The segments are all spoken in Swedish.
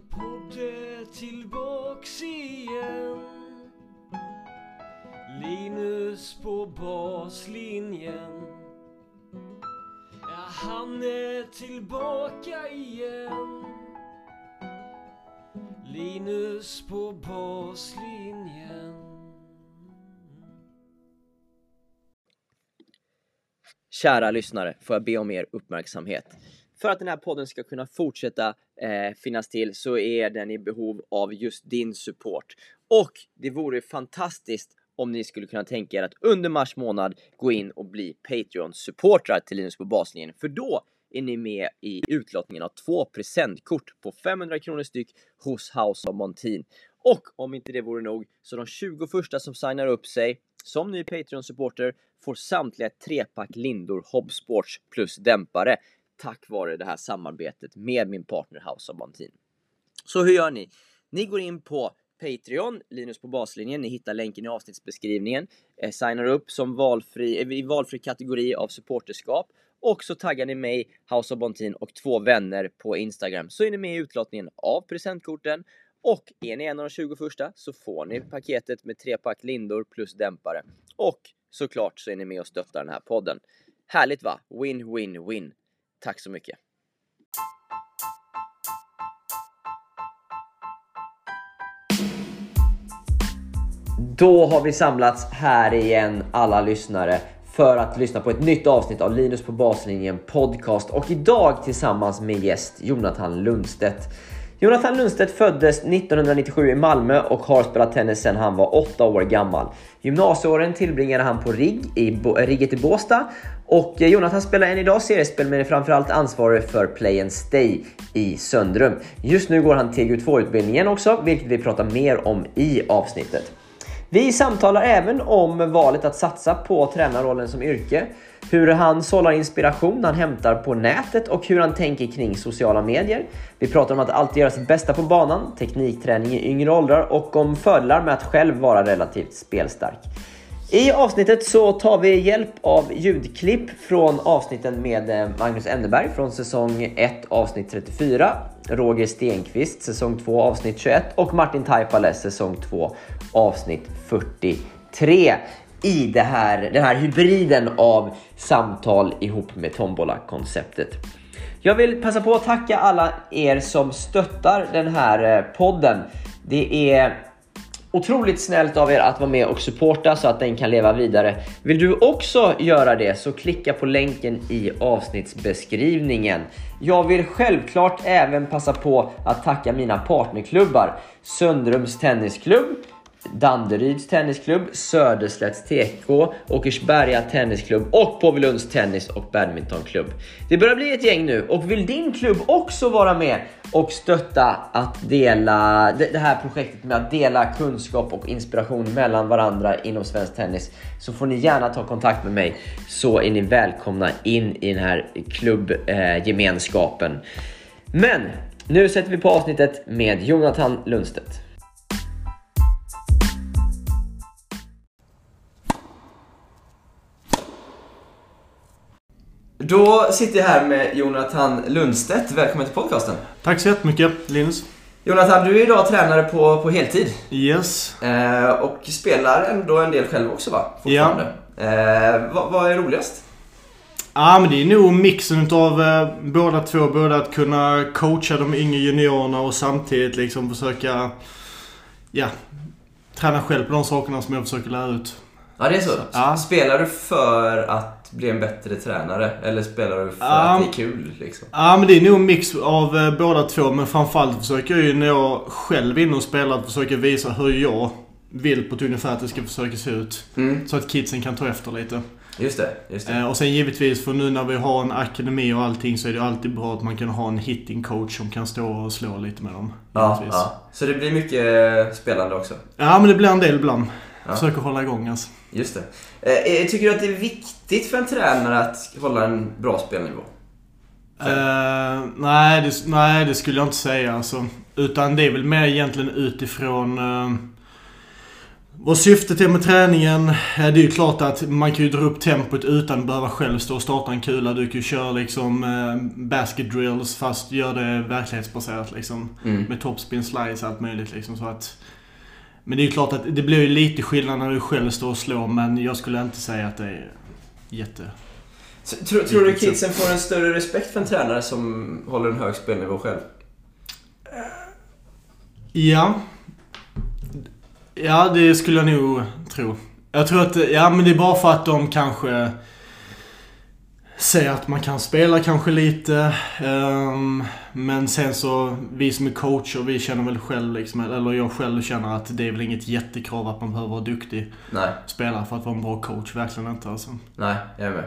Min podd tillbaks igen. Linus på baslinjen. Ja, han är tillbaka igen. Linus på baslinjen. Kära lyssnare, får jag be om er uppmärksamhet. För att den här podden ska kunna fortsätta eh, finnas till så är den i behov av just din support. Och det vore fantastiskt om ni skulle kunna tänka er att under mars månad gå in och bli Patreon-supportrar till Linus på baslinjen. För då är ni med i utlottningen av två presentkort på 500 kronor styck hos House of Montin. Och om inte det vore nog, så de 20 första som signar upp sig som ny Patreon-supporter får samtliga trepack lindor Hobsports plus dämpare tack vare det här samarbetet med min partner House of Bontin. Så hur gör ni? Ni går in på Patreon, Linus på baslinjen, ni hittar länken i avsnittsbeskrivningen, eh, signar upp som valfri, eh, i valfri kategori av supporterskap och så taggar ni mig, House of Bontin och två vänner på Instagram så är ni med i utlottningen av presentkorten och är ni en av de 20 första så får ni paketet med trepack, lindor plus dämpare. Och såklart så är ni med och stöttar den här podden. Härligt va? Win, win, win. Tack så mycket. Då har vi samlats här igen alla lyssnare för att lyssna på ett nytt avsnitt av Linus på baslinjen podcast och idag tillsammans med gäst Jonathan Lundstedt. Jonathan Lundstedt föddes 1997 i Malmö och har spelat tennis sedan han var 8 år gammal. Gymnasieåren tillbringade han på RIG i Bo- Rigget i Båstad och eh, Jonathan spelar än idag seriespel men är framförallt ansvarig för Play and Stay i Söndrum. Just nu går han TGU2-utbildningen också, vilket vi pratar mer om i avsnittet. Vi samtalar även om valet att satsa på tränarrollen som yrke, hur han sållar inspiration han hämtar på nätet och hur han tänker kring sociala medier. Vi pratar om att alltid göra sitt bästa på banan, teknikträning i yngre åldrar och om fördelar med att själv vara relativt spelstark. I avsnittet så tar vi hjälp av ljudklipp från avsnitten med eh, Magnus Enderberg från säsong 1 avsnitt 34, Roger Stenqvist säsong 2 avsnitt 21 och Martin Taipale säsong 2 avsnitt 43 i det här, den här hybriden av samtal ihop med Tombola-konceptet. Jag vill passa på att tacka alla er som stöttar den här eh, podden. Det är Otroligt snällt av er att vara med och supporta så att den kan leva vidare. Vill du också göra det så klicka på länken i avsnittsbeskrivningen. Jag vill självklart även passa på att tacka mina partnerklubbar. Söndrums Tennisklubb, Danderyds Tennisklubb, Söderslätts TK, Åkersberga Tennisklubb och Påvelunds Tennis och Badmintonklubb. Det börjar bli ett gäng nu och vill din klubb också vara med och stötta att dela det det här projektet med att dela kunskap och inspiration mellan varandra inom svensk tennis så får ni gärna ta kontakt med mig så är ni välkomna in i den här klubbgemenskapen. Men nu sätter vi på avsnittet med Jonathan Lundstedt. Då sitter jag här med Jonathan Lundstedt. Välkommen till podcasten. Tack så jättemycket Linus. Jonathan, du är idag tränare på, på heltid. Yes. Eh, och spelar ändå en del själv också va? Fortfarande. Eh, vad, vad är roligast? Ja men det är nog mixen utav eh, båda två. Både att kunna coacha de yngre juniorerna och samtidigt liksom försöka ja, träna själv på de sakerna som jag försöker lära ut. Ja, det är så. Ja. Spelar du för att bli en bättre tränare? Eller spelar du för Ja. att det är kul? Liksom? Ja men det är nog en mix av eh, båda två. Men framförallt försöker jag ju när jag själv är inne och spelar att försöka visa hur jag vill på ett ungefär att det ska försöka se ut. Mm. Så att kidsen kan ta efter lite. Just det. Just det. Eh, och sen givetvis, för nu när vi har en akademi och allting så är det alltid bra att man kan ha en hitting coach som kan stå och slå lite med dem. ja, ja. Så det blir mycket spelande också? Ja, men det blir en del ibland. Ja. Försöker hålla igång alltså. Just det. Eh, tycker du att det är viktigt för en tränare att hålla en bra spelnivå? Eh, nej, det, nej, det skulle jag inte säga alltså. Utan det är väl mer egentligen utifrån... eh, vad syftet är med träningen. eh, Det är ju klart att man kan ju dra upp tempot utan att behöva själv stå och starta en kula. Du kan ju köra liksom eh, basket drills fast gör det verklighetsbaserat liksom. Mm. Med topspin, slides, allt möjligt liksom. Så att, men det är ju klart att det blir ju lite skillnad när du själv står och slår men jag skulle inte säga att det är jätte... Så, tror, tror du kidsen får en större respekt för en tränare som håller en hög spelnivå själv? Ja. Ja, det skulle jag nog tro. Jag tror att, ja men det är bara för att de kanske ser att man kan spela kanske lite. ehm, men sen så, vi som är coacher, vi känner väl själv liksom, eller jag själv känner att det är väl inget jättekrav att man behöver vara duktig Nej. spelare för att vara en bra coach. Verkligen inte alltså. Nej, jag är med.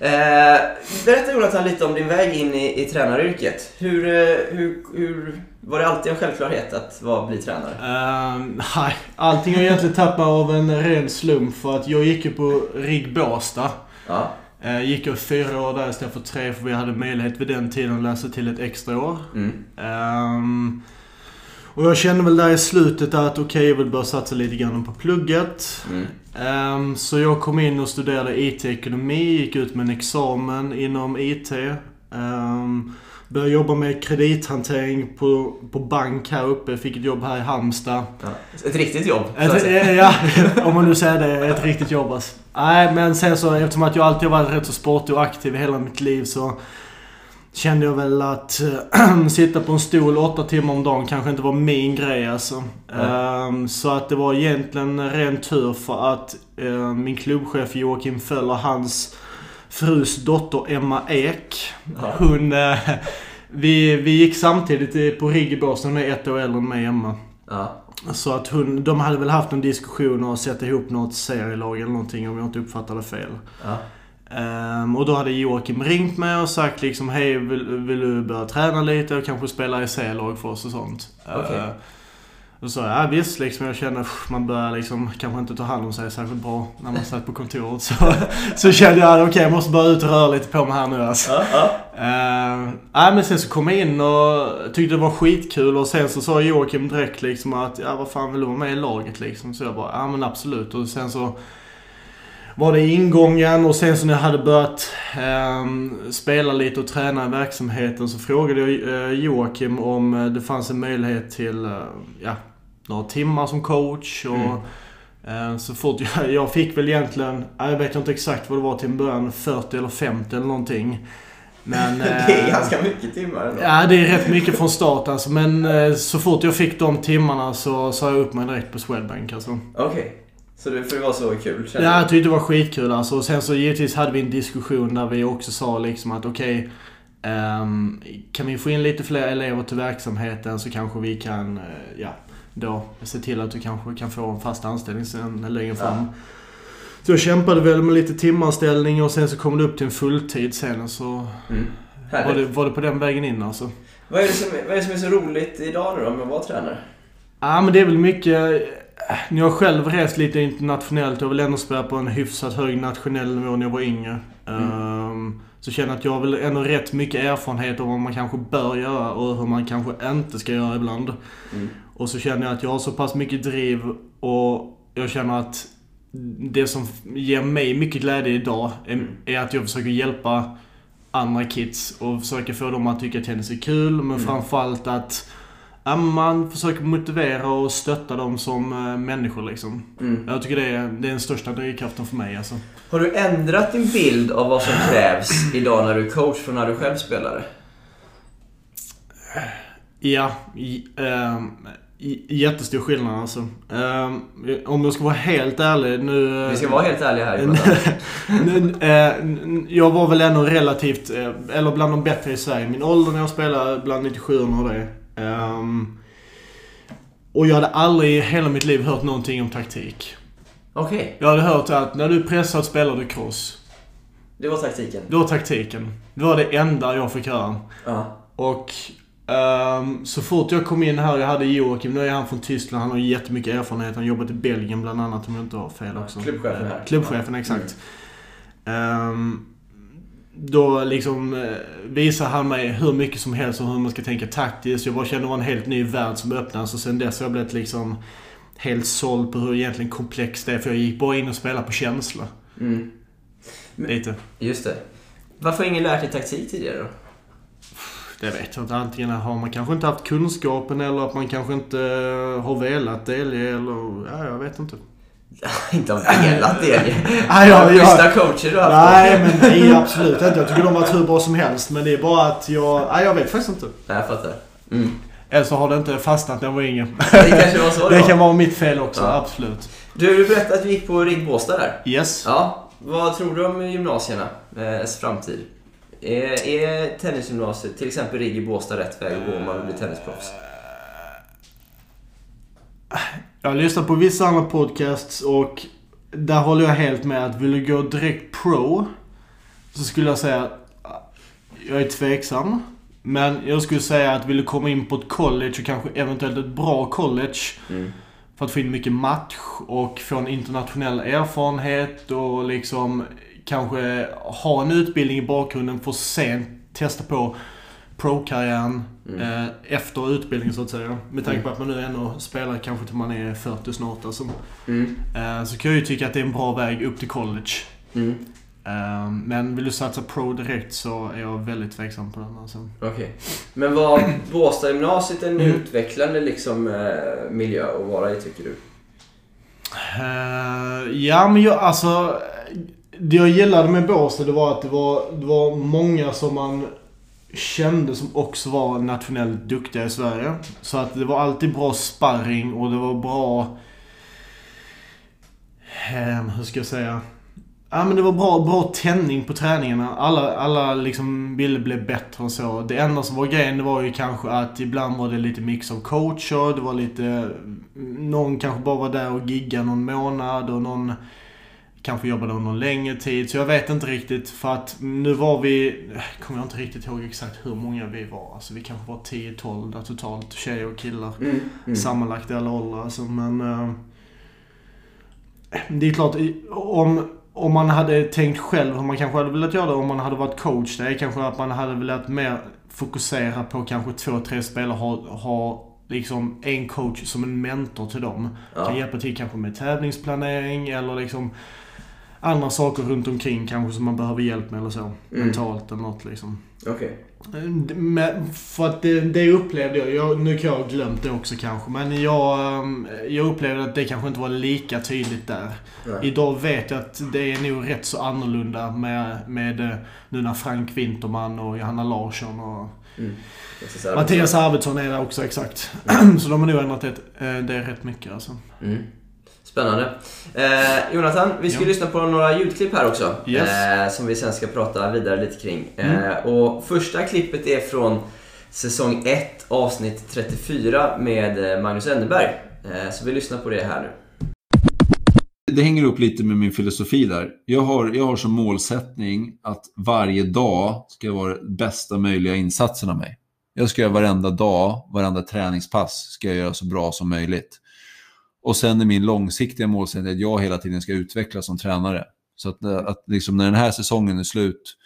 Eh, berätta Jonathan lite om din väg in i, i tränaryrket. Hur, eh, hur, hur, var det alltid en självklarhet att vara, bli tränare? Ehm, nej, allting har egentligen tappat av en ren slump för att jag gick ju på RIG Båstad. Ja. Eh, gick jag fyra år där istället för tre för vi hade möjlighet vid den tiden att läsa till ett extra år. Mm. Ehm, och jag kände väl där i slutet att okej, jag vill börja satsa lite grann på plugget. Mm. Ehm, så jag kom in och studerade IT-ekonomi, gick ut med en examen inom IT. Um, började jobba med kredithantering på, på bank här uppe, fick ett jobb här i Halmstad. Ja. Ett riktigt jobb, Ett, eh, ja, om man nu säger det. Ett riktigt jobb alltså. Nej, men sen så eftersom att jag alltid har varit rätt så sportig och aktiv i hela mitt liv så kände jag väl att sitta på en stol åtta timmar om dagen kanske inte var min grej alltså. Ehm, så att det var egentligen ren tur för att eh, min klubbchef Joakim Föller, hans frus dotter Emma Ek, hon... vi, vi gick samtidigt på RIG i Båstad, hon är ett år äldre än mig, Emma. Ja. Så att hon, de hade väl haft en diskussion och sätta ihop något serielag eller någonting om jag inte uppfattade fel. Ja. Ehm, och då hade Joakim ringt mig och sagt liksom hej vill, vill du börja träna lite och kanske spela i C-lag för oss och sånt. Okej. Ehm, Då sa jag, ja visst liksom. Jag känner pff, man börjar liksom kanske inte ta hand om sig särskilt bra när man satt på kontoret. Så, så kände jag, okej jag måste bara ut och röra lite på mig här nu alltså. Ja, ja. Uh, nej men sen så kom jag in och tyckte det var skitkul och sen så sa Joakim direkt liksom att ja vad fan vill du vara med i laget liksom? Så jag bara ja men absolut och sen så var det ingången och sen så när jag hade börjat ehm, spela lite och träna i verksamheten så frågade jag eh, Joakim om eh, det fanns en möjlighet till eh, ja, några timmar som coach och Mm. eh, så fort jag, jag fick väl egentligen, ja, jag vet inte exakt vad det var till en början, 40 eller 50 eller någonting. Men, Det är eh, ganska mycket timmar ändå. Ja, det är rätt mycket från start alltså. Men eh, så fort jag fick de timmarna så sa jag upp mig direkt på Swedbank alltså. Okej. Så det, för det var så kul, Ja, jag tyckte det var skitkul alltså. Och sen så givetvis hade vi en diskussion där vi också sa liksom att okej, ehm, kan vi få in lite fler elever till verksamheten så kanske vi kan, eh, ja, då se till att du kanske kan få en fast anställning sen längre fram. Så jag kämpade väl med lite timanställning och sen så kom det upp till en fulltid sen och så Mm. var det, var det på den vägen in alltså. Vad, är det som, vad är det som är så roligt idag nu då med att vara tränare? Ja, men det är väl mycket... När jag själv rest lite internationellt, jag vill ändå spela på en hyfsat hög nationell nivå när jag var yngre. Ehm, så känner jag att jag har väl ändå rätt mycket erfarenhet av vad man kanske bör göra och hur man kanske inte ska göra ibland. Mm. Och så känner jag att jag har så pass mycket driv och jag känner att det som ger mig mycket glädje idag är, är att jag försöker hjälpa andra kids och försöker få dem att tycka att tennis är kul. Men Mm. framförallt att man försöker motivera och stötta dem som eh, människor liksom. Mm. Jag tycker det är, det är den största drivkraften för mig alltså. Har du ändrat din bild av vad som krävs idag när du är coach från när du själv spelade? Ja, i, i, jättestor skillnad alltså. Ehm, om jag ska vara helt ärlig nu... Vi ska vara helt ärliga här. Nu, eh, jag var väl ändå relativt, eh, eller bland de bättre i Sverige. Min ålder när jag spelade, bland 97 och det. Ehm, och jag hade aldrig i hela mitt liv hört någonting om taktik. Okej, Jag hade hört att när du är pressad spelar du cross. det var taktiken. Det var taktiken. Det var det enda jag fick höra. Ja. Och ehm, så fort jag kom in här, jag hade Joakim, nu är han från Tyskland, han har jättemycket erfarenhet. Han har jobbat i Belgien bland annat om jag inte har fel också. Klubbchefen här. Klubbchefen, exakt. Ehm, då liksom eh, visar han mig hur mycket som helst om hur man ska tänka taktiskt. Jag bara kände det var en helt ny värld som öppnades och sen dess har jag blivit liksom helt såld på hur egentligen komplext det är. För jag gick bara in och spelade på känsla. Mm. Lite. Just det. Varför har ingen lärt dig taktik tidigare då? Det vet jag inte. Antingen har man kanske inte haft kunskapen eller att man kanske inte har velat delge eller... Ja, jag vet inte. inte har velat det. Nej, jag, Schyssta jag, coacher du har haft. nej, men nej, absolut inte. Jag tycker de har varit hur bra som helst. Men det är bara att jag... Nej, jag vet faktiskt inte. Nej, jag fattar. Mm. Eller så har det inte fastnat när jag var yngre. Det kanske var så Det då. kan vara mitt fel också, Ja. absolut. Du, du berättade att du gick på Rigg Båstad där. Yes. Ja, vad tror du om gymnasierna? Eh, framtid? Är, är tennisgymnasiet, till exempel Rigg i Båstad, rätt väg att gå om man vill bli tennisproffs? Jag har lyssnat på vissa andra podcasts och där håller jag helt med att vill du gå direkt pro så skulle jag säga att jag är tveksam. Men jag skulle säga att vill du komma in på ett college och kanske eventuellt ett bra college Mm. för att få in mycket match och få en internationell erfarenhet och liksom kanske ha en utbildning i bakgrunden för att sen testa på pro-karriären eh, efter utbildningen så att säga. Med tanke på att man nu ändå spelar kanske till man är 40 snart alltså. Mm. Eh, så kan jag ju tycka att det är en bra väg upp till college. Mm. Eh, men vill du satsa pro direkt så är jag väldigt tveksam på den alltså. Okej. Men var Båstadgymnasiet en Mm. utvecklande liksom, miljö att vara i, tycker du? Ja, men jag, alltså... Det jag gillade med Båstad det var att det var, det var många som man kände som också var nationellt duktiga i Sverige. Så att det var alltid bra sparring och det var bra... Eh, hur ska jag säga? Ja men det var bra, bra tändning på träningarna. Alla, alla liksom ville bli bättre och så. Det enda som var grejen det var ju kanske att ibland var det lite mix av coacher. Det var lite... Någon kanske bara var där och giggade någon månad och någon kanske jobbade under någon längre tid. Så jag vet inte riktigt för att nu var vi... Kommer jag inte riktigt ihåg exakt hur många vi var. Alltså vi kanske var 10-12 där totalt. Tjejer och killar. Mm. Mm. Sammanlagt i alla åldrar alltså, men... eh, det är klart, om, om man hade tänkt själv hur man kanske hade velat göra det om man hade varit coach. Det är kanske att man hade velat mer fokusera på kanske två, tre spelare. Ha, ha liksom en coach som en mentor till dem. Ja. Kan hjälpa till kanske med tävlingsplanering eller liksom andra saker runt omkring kanske som man behöver hjälp med eller så. Mm. Mentalt eller något liksom. Okej. Men för att det, det upplevde jag, jag, nu kan jag ha glömt det också kanske, men jag, ehm, jag upplevde att det kanske inte var lika tydligt där. Nej. Idag vet jag att det är nog rätt så annorlunda med, med eh, nu när Frank Winterman och Johanna Larsson och Mm. Mattias Arvidsson är där också exakt. så de har nog ändrat det, eh, det är rätt mycket alltså. Mm. Spännande. Eh, Jonathan, vi ska Ja. lyssna på några ljudklipp här också. Yes. Eh, som vi sen ska prata vidare lite kring. Mm. Eh, och första klippet är från säsong 1, avsnitt 34 med eh, Magnus Enneberg. Eh, så vi lyssnar på det här nu. Det hänger upp lite med min filosofi där. Jag har, jag har som målsättning att varje dag ska vara bästa möjliga insatsen av mig. Jag ska göra varenda dag, varenda träningspass ska jag göra så bra som möjligt. Och sen är min långsiktiga målsättning att jag hela tiden ska utvecklas som tränare. Så att, eh, att liksom när den här säsongen är slut,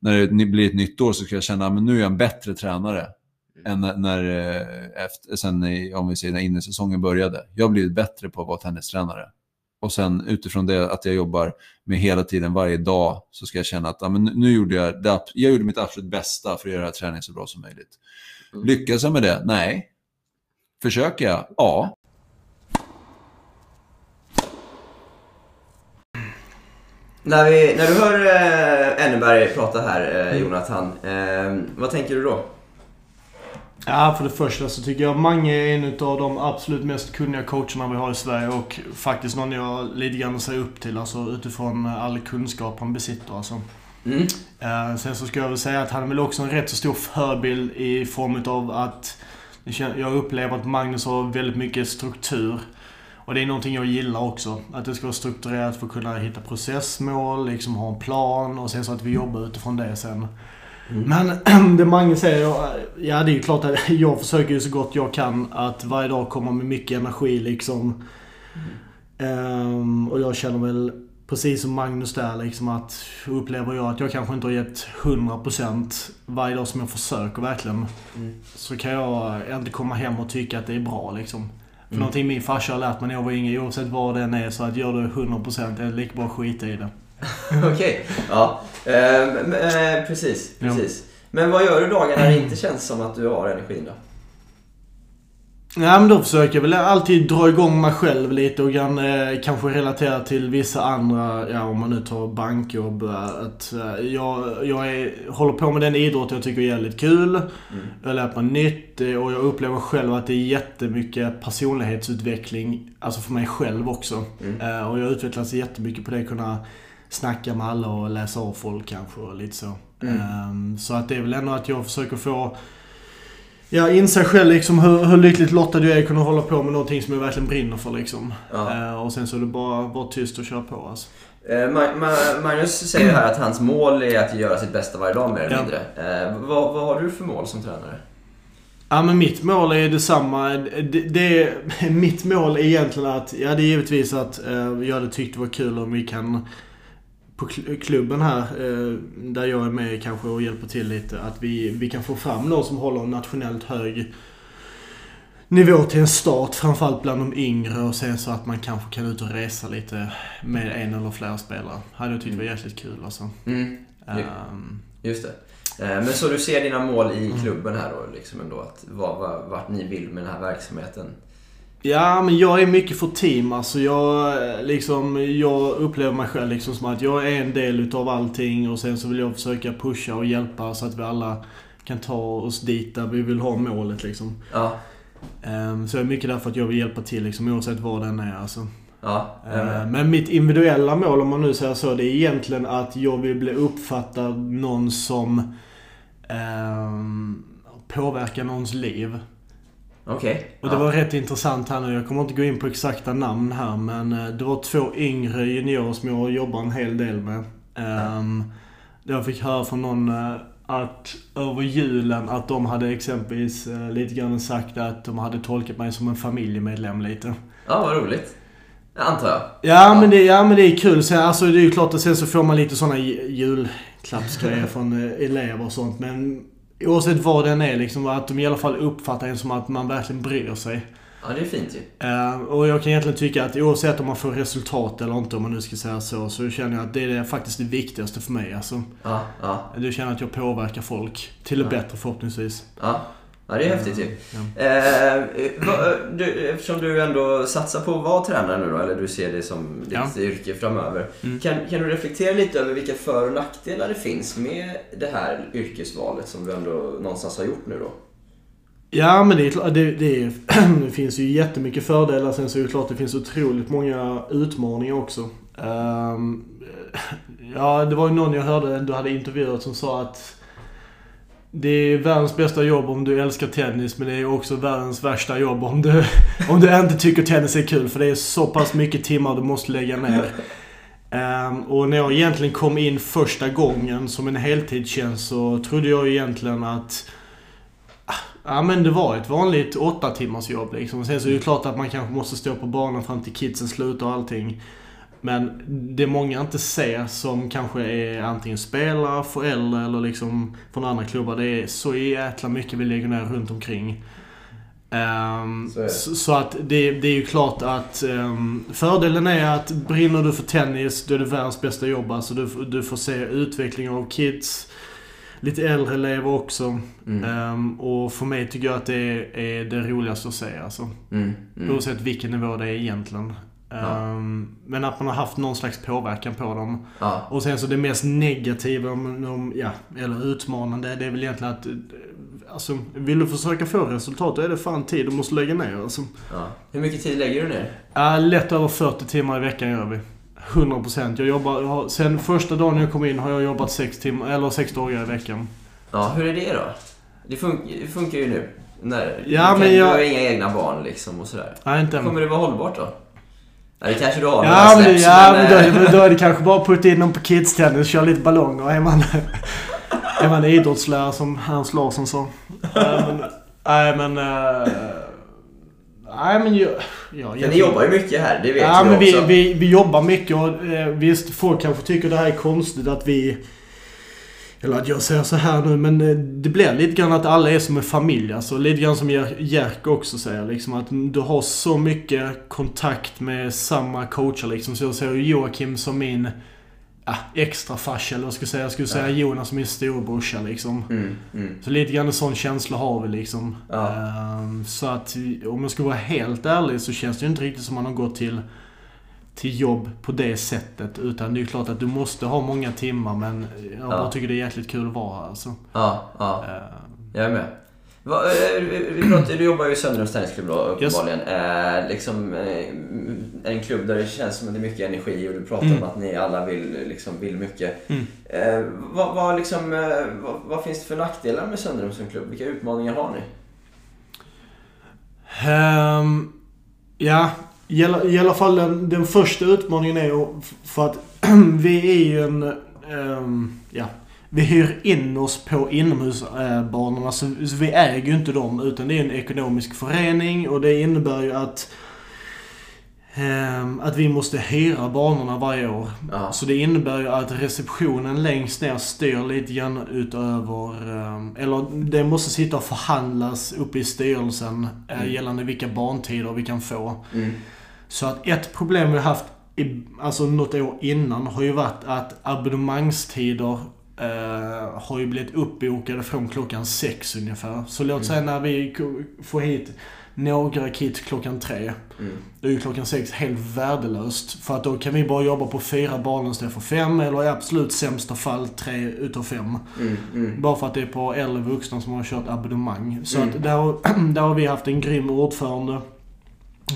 när det blir ett nytt år så ska jag känna att nu är jag en bättre tränare än när, när, eh, efter, sen i, om vi säger när innesäsongen började. Jag har blivit bättre på att vara tennistränare. Och sen utifrån det att jag jobbar med hela tiden, varje dag, så ska jag känna att ja, men nu gjorde jag, det, jag gjorde mitt absolut bästa för att göra det här träningen så bra som möjligt. Mm. Lyckas jag med det? Nej. Försöker jag? Ja. När, vi, när du hör eh, Enneberg prata här, eh, Jonathan, eh, vad tänker du då? Ja, för det första så tycker jag Mange är en av de absolut mest kunniga coacherna vi har i Sverige och faktiskt någon jag lite grann ser upp till, alltså utifrån all kunskap han besitter. Alltså. Mm. Eh, sen så ska jag väl säga att han är väl också en rätt så stor förebild i form av att jag upplever att Magnus har väldigt mycket struktur. Och det är någonting jag gillar också. Att det ska vara strukturerat för att kunna hitta processmål, liksom ha en plan och sen så att vi jobbar utifrån det sen. Men det Mange säger, ja det är ju klart att jag försöker ju så gott jag kan att varje dag komma med mycket energi liksom. Ehm, och jag känner väl precis som Magnus där liksom att upplever jag att jag kanske inte har gett 100% varje dag som jag försöker verkligen. Mm. Så kan jag inte komma hem och tycka att det är bra liksom. För någonting min farsa har lärt mig när jag var yngre, oavsett vad den är, så att gör du 100% är det lika bra att skita i det. Okej, ja. Eh, men, eh, precis, Ja. precis. Men vad gör du dagar när det inte känns som att du har energin då? Ja men då försöker jag väl alltid dra igång mig själv lite och grann, eh, kanske relatera till vissa andra, ja om man nu tar bankjobb. eh, Att, eh, jag jag är, håller på med den idrott jag tycker är jävligt kul. Jag har lärt mig nytt eh, och jag upplever själv att det är jättemycket personlighetsutveckling. Alltså för mig själv också. Eh, och jag utvecklas jättemycket på det, kunna snacka med alla och läsa av folk kanske och lite så. Eh, så att det är väl ändå att jag försöker få Ja, inse själv liksom hur, hur lyckligt lottad du är att kunna hålla på med någonting som jag verkligen brinner för liksom. Ja. Eh, och sen så är det bara vara tyst och köra på alltså. Eh, Ma- Ma- Magnus säger här att hans mål är att göra sitt bästa varje dag mer eller Ja. mindre. Eh, vad, vad har du för mål som tränare? Ja men mitt mål är detsamma. Det, det, mitt mål är egentligen att, ja det är givetvis att eh, jag hade tyckt det var kul om vi kan på kl- klubben här, eh, där jag är med kanske och hjälper till lite, att vi, vi kan få fram någon som håller en nationellt hög nivå till en start, framförallt bland de yngre och sen så att man kanske kan ut och resa lite med en eller flera spelare. Hade jag tyckt var jäkligt kul alltså. Mm. Ehm, Just det. Eh, Men så du ser dina mål i klubben här då, liksom ändå? Att, vad, vad, vart ni vill med den här verksamheten? Ja, men jag är mycket för team. Alltså jag, liksom, jag upplever mig själv liksom som att jag är en del utav allting och sen så vill jag försöka pusha och hjälpa så att vi alla kan ta oss dit där vi vill ha målet liksom. Ja, Ehm, Så jag är mycket därför att jag vill hjälpa till liksom, oavsett vad den är alltså. ja. Ehm. Men mitt individuella mål, om man nu säger så, det är egentligen att jag vill bli uppfattad någon som ehm, påverkar någons liv. Okej. Och det ja. var rätt intressant här nu. Jag kommer inte gå in på exakta namn här men eh, det var två yngre juniorer som jag jobbar en hel del med. Um, jag fick höra från någon eh, att över julen att de hade exempelvis eh, lite grann sagt att de hade tolkat mig som en familjemedlem lite. ja, vad roligt. Antar jag. Ja, Men, det, ja men det är kul. Sen, alltså, det är ju klart att sen så får man lite såna ju- julklappsgrejer från elever och sånt. Men oavsett vad den är liksom, att de i alla fall uppfattar en som att man verkligen bryr sig. Ja, det är fint ju. Eh, och jag kan egentligen tycka att oavsett om man får resultat eller inte, om man nu ska säga så, så känner jag att det är det faktiskt det viktigaste för mig. Alltså, Ja, ja, du känner att jag påverkar folk till det bättre förhoppningsvis. ja. Ja, det är häftigt ju. Ja. Eh, vad- du, eftersom du ändå satsar på att vara tränare nu då, eller du ser det som ditt Ja. yrke framöver. Mm. Kan, kan du reflektera lite över vilka för och nackdelar det finns med det här yrkesvalet som du ändå någonstans har gjort nu då? Ja, men det, är, det, det, är, det finns ju jättemycket fördelar. Sen så är det klart det finns otroligt många utmaningar också. Ehm, ja, det var ju någon jag hörde du hade intervjuat som sa att det är världens bästa jobb om du älskar tennis, men det är också världens värsta jobb om du, om du inte tycker tennis är kul. För det är så pass mycket timmar du måste lägga ner. Um, och när jag egentligen kom in första gången som en heltidstjänst så trodde jag egentligen att ah, Ja men det var ett vanligt åtta timmars jobb liksom. Sen så är det ju klart att man kanske måste stå på banan fram till kidsen slutar och allting. Men det många inte ser som kanske är antingen spelare, föräldrar eller liksom från andra klubbar. Det är så jäkla mycket vi lägger ner runt omkring. Ehm, Så så, så att det, det är ju klart att ehm, fördelen är att brinner du för tennis, då är det världens bästa jobb. Alltså du, du får se utveckling av kids. Lite äldre elever också. Mm. Ehm, och för mig tycker jag att det är, är det roligaste att se alltså. Mm. Mm. Oavsett vilken nivå det är egentligen. Ja. Ehm, men att man har haft någon slags påverkan på dem. Ja. Och sen så det mest negativa, om, om, ja, eller utmanande, det är väl egentligen att... Alltså, vill du försöka få resultat, då är det fan tid du måste lägga ner alltså. Ja. Hur mycket tid lägger du ner? Ja, lätt över 40 timmar i veckan gör vi. 100%. Jag jobbar, jag har, sen första dagen jag kom in har jag jobbat 6 timmar, eller 6 dagar i veckan. Ja, hur är det då? Det, fun- det funkar ju nu. När, Ja, du, men kan, jag- du har inga egna barn liksom och sådär. Nej, inte. Kommer det vara hållbart då? Ja, det kanske du har Ja, men, släpps, ja men, men eh, då, då är det kanske bara att putta in dem på kidstennis, köra lite ballonger. Är man, är man idrottslärare som Hans Larsson sa. Nej men... Nej men... eh, jag... Ja, ni jobbar ju mycket här, det vet Ja jag men vi, också. vi, vi jobbar mycket och eh, visst folk kanske tycker det här är konstigt att vi Eller att jag säger så här nu, men eh, det blir lite grann att alla är som en familj. Alltså lite grann som Jer- Jerk också säger. Liksom att du har så mycket kontakt med samma coacher liksom. Så jag ser Joakim som min ja, extra farsa, eller vad ska jag säga. Jag skulle säga Jonas som min storebrorsa liksom. Mm, mm. Så lite grann en sån känsla har vi liksom. Ja. Ehm, så att om jag ska vara helt ärlig så känns det ju inte riktigt som man har gått till, till jobb på det sättet. Utan det är klart att du måste ha många timmar men jag bara tycker det är jäkligt kul att vara här alltså. Ja, ja. Ehm, Jag är med. Va, eh, vi pratar, du jobbar ju i Söderums träningsklubb då uppenbarligen. Eh, liksom, eh, en klubb där det känns som att det är mycket energi och du pratar Mm. om att ni alla vill, liksom, vill mycket. Mm. Eh, vad, vad, liksom, eh, vad, vad finns det för nackdelar med Söderum som klubb? Vilka utmaningar har ni? Ehm, ja, i alla, i alla fall den, den första utmaningen är ju för att vi är ju en... Um, ja, vi hyr in oss på inomhusbanorna eh, så, vi äger ju inte dem utan det är en ekonomisk förening. Och det innebär ju att att vi måste hyra banorna varje år. Ja. Så det innebär ju att receptionen längst ner styr lite grann utöver... ehm, Eller det måste sitta och förhandlas uppe i styrelsen eh, Mm. gällande vilka barntider vi kan få. Mm. Så att ett problem vi har haft, i, alltså något år innan, har ju varit att abonnemangstider eh, har ju blivit uppbokade från klockan sex ungefär. Så låt säga när vi får hit några kids klockan tre. Mm. Då är ju klockan sex helt värdelöst. För att då kan vi bara jobba på fyra barn istället för fem, eller i absolut sämsta fall tre utav fem. Mm. Mm. Bara för att det är på äldre vuxna som har kört abonnemang. Så Mm. att där, har- där har vi haft en grym ordförande.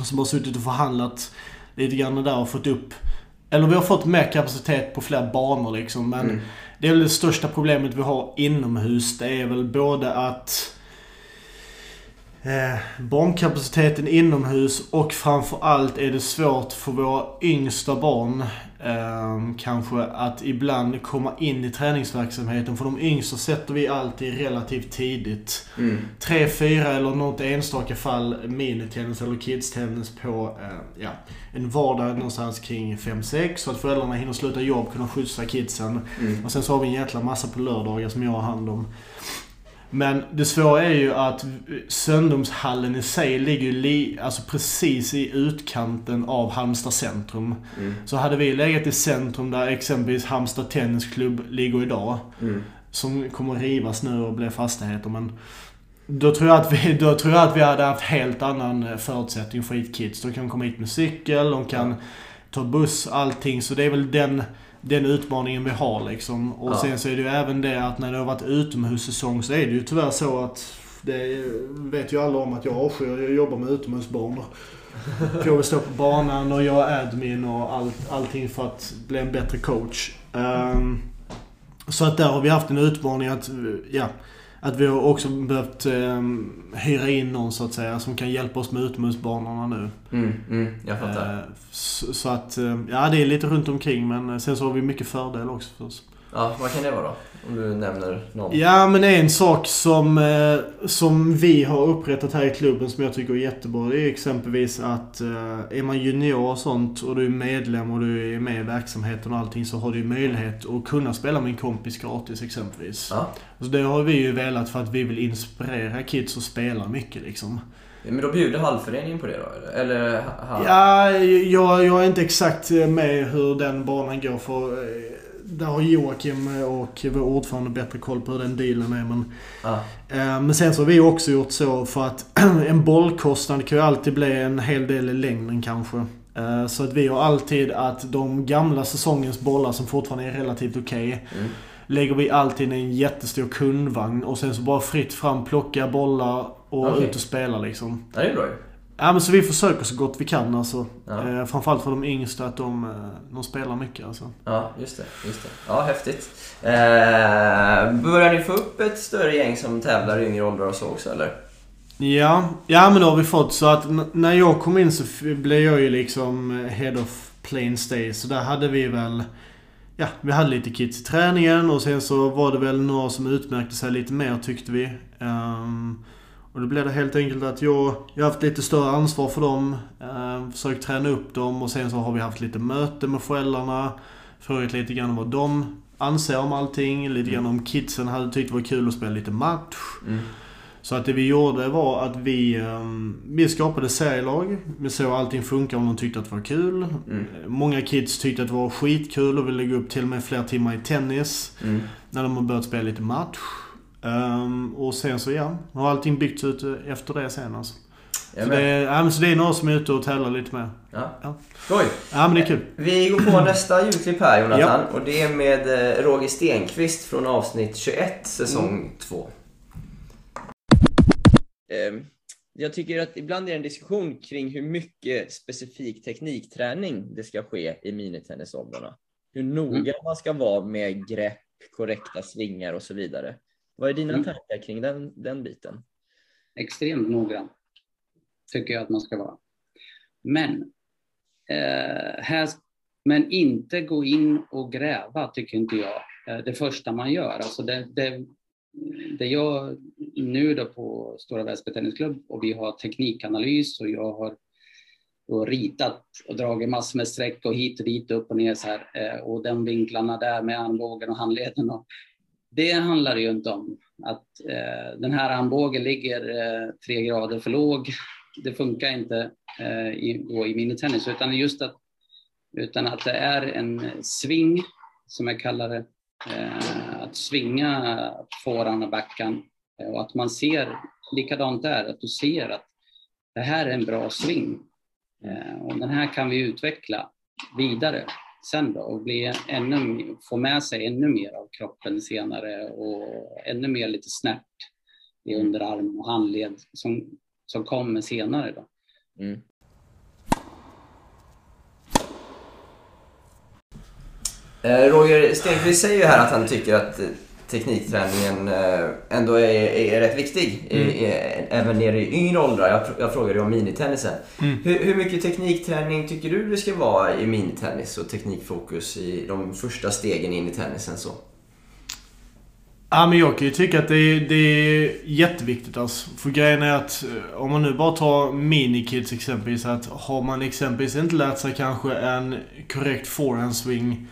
Som har suttit och förhandlat lite grann där och fått upp... Eller vi har fått mer kapacitet på fler banor liksom. Men Mm. det är väl det största problemet vi har inomhus. Det är väl både att eh, barnkapaciteten inomhus och framförallt är det svårt för våra yngsta barn eh, kanske att ibland komma in i träningsverksamheten. För de yngsta sätter vi alltid relativt tidigt. Mm. Tre, fyra eller något enstaka fall minitennis eller kidstennis på eh, ja, en vardag någonstans kring 5-6 så att föräldrarna hinner sluta jobb, kunna skjutsa kidsen. Mm. Och sen så har vi en jäkla massa på lördagar som jag har hand om. Men det svåra är ju att Söndomshallen i sig ligger li, alltså precis i utkanten av Halmstad centrum. Mm. Så hade vi legat i centrum där exempelvis Halmstad Tennisklubb ligger idag, Mm. som kommer rivas nu och bli fastigheter, men då tror, jag att vi, då tror jag att vi hade haft helt annan eh, förutsättning för hit kids. De kan komma hit med cykel, de kan ta buss, allting. Så det är väl den, den utmaningen vi har liksom. Och Ja. sen så är det ju även det att när det har varit utomhussäsong så är det ju tyvärr så att det vet ju alla om att jag avskyr att jobba med utomhusbanor. För jag vill stå på banan och göra admin och allt, allting för att bli en bättre coach. Ehm, så att där har vi haft en utmaning att, ja, att vi har också behövt um, hyra in någon så att säga som kan hjälpa oss med utomhusbanorna nu. Mm. Mm. Jag fattar. Eh, så, så att, eh, ja det är lite runt omkring men eh, sen så har vi mycket fördel också för oss. Ja, vad kan det vara då? Om du nämner någon. Ja men en sak som, eh, som vi har upprättat här i klubben som jag tycker är jättebra det är exempelvis att eh, är man junior och sånt och du är medlem och du är med i verksamheten och allting så har du möjlighet att kunna spela med en kompis gratis exempelvis. Ja. Så det har vi ju velat för att vi vill inspirera kids att spela mycket liksom. Men då bjuder hallföreningen på det då? Eller? eller ha- Ja, jag, jag är inte exakt med hur den banan går för eh, där har Joakim och vår ordförande bättre koll på hur den dealen är. Men, Ja. eh, men sen så har vi också gjort så för att en bollkostnad kan ju alltid bli en hel del i längden kanske. Eh, så att vi har alltid att de gamla säsongens bollar som fortfarande är relativt okej Mm. lägger vi alltid i en jättestor kundvagn och sen så bara fritt fram plocka bollar och Okej. ut och spela liksom. Ja, det är bra ju. Ja men så vi försöker så gott vi kan alltså. Ja. Eh, framförallt för de yngsta att de, eh, de spelar mycket alltså. Ja, just det. Just det. Ja, häftigt. Eh, börjar ni få upp ett större gäng som tävlar i yngre åldrar och så också eller? Ja, ja men det har vi fått. Så att när jag kom in så blev jag ju liksom eh, Head of Plain Stay. Så där hade vi väl... Ja, vi hade lite kids i träningen och sen så var det väl några som utmärkte sig lite mer tyckte vi. Ehm, och då blev det helt enkelt att jag, jag har haft lite större ansvar för dem. Uh, försökt träna upp dem och sen så har vi haft lite möte med föräldrarna. Frågat lite grann vad de anser om allting. Lite grann om kidsen hade tyckt det var kul att spela lite match. Mm. Så att det vi gjorde var att vi, ehm, vi skapade serielag. Vi såg allting funka om de tyckte att det var kul. Mm. Många kids tyckte att det var skitkul och ville lägga upp till och med fler timmar i tennis. Mm. När de har börjat spela lite match. Ehm, och sen så ja, har allting byggts ut efter det sen alltså. Så det, är- ja, men så det är några som är ute och tävlar lite med. Ja. Ja. Skoj. Ja men det är kul. Vi går på nästa ljudklipp här Jonathan. Och det är med eh, Roger Stenqvist från avsnitt 21, säsong 2. Ehm, Jag tycker att ibland är det en diskussion kring hur mycket specifik teknikträning det ska ske i minitennisåldrarna. Hur noga man ska vara med grepp, korrekta svingar och så vidare. Vad är dina Mm. tankar kring den, den biten? extremt noggrann. Tycker jag att man ska vara. Men, eh, här, men inte gå in och gräva tycker inte jag. Eh, det första man gör. Alltså det, det, det jag nu då på Stora Väsby Tennisklubb och vi har teknikanalys och jag har och ritat och dragit massor med streck och hit och dit, upp och ner så här. Eh, och de vinklarna där med armbågen och handleden. Och det handlar ju inte om att eh, den här armbågen ligger eh, tre grader för låg. Det funkar inte eh, i, då i minitennis, utan just att, utan att det är en sving, som jag kallar det, eh, att svinga fåran och backan eh, och att man ser, likadant där, att du ser att det här är en bra sving eh, och den här kan vi utveckla vidare sen då och bli ännu, få med sig ännu mer av kroppen senare och ännu mer lite snärt i underarm och handled som, som kommer senare då. Mm. Eh, Roger Stenqvist säger ju här att han tycker att eh, teknikträningen eh, ändå är, är rätt viktig, i, även nere i yngre åldrar. Jag, jag frågade ju om minitennisen. Hur, hur mycket teknikträning tycker du det ska vara i minitennis och teknikfokus i de första stegen in i tennisen? Så? Ja men jag kan ju tycka att det är, det är jätteviktigt alltså. För grejen är att eh, om man nu bara tar minikids exempelvis. Att har man exempelvis inte lärt sig kanske en korrekt forehand swing.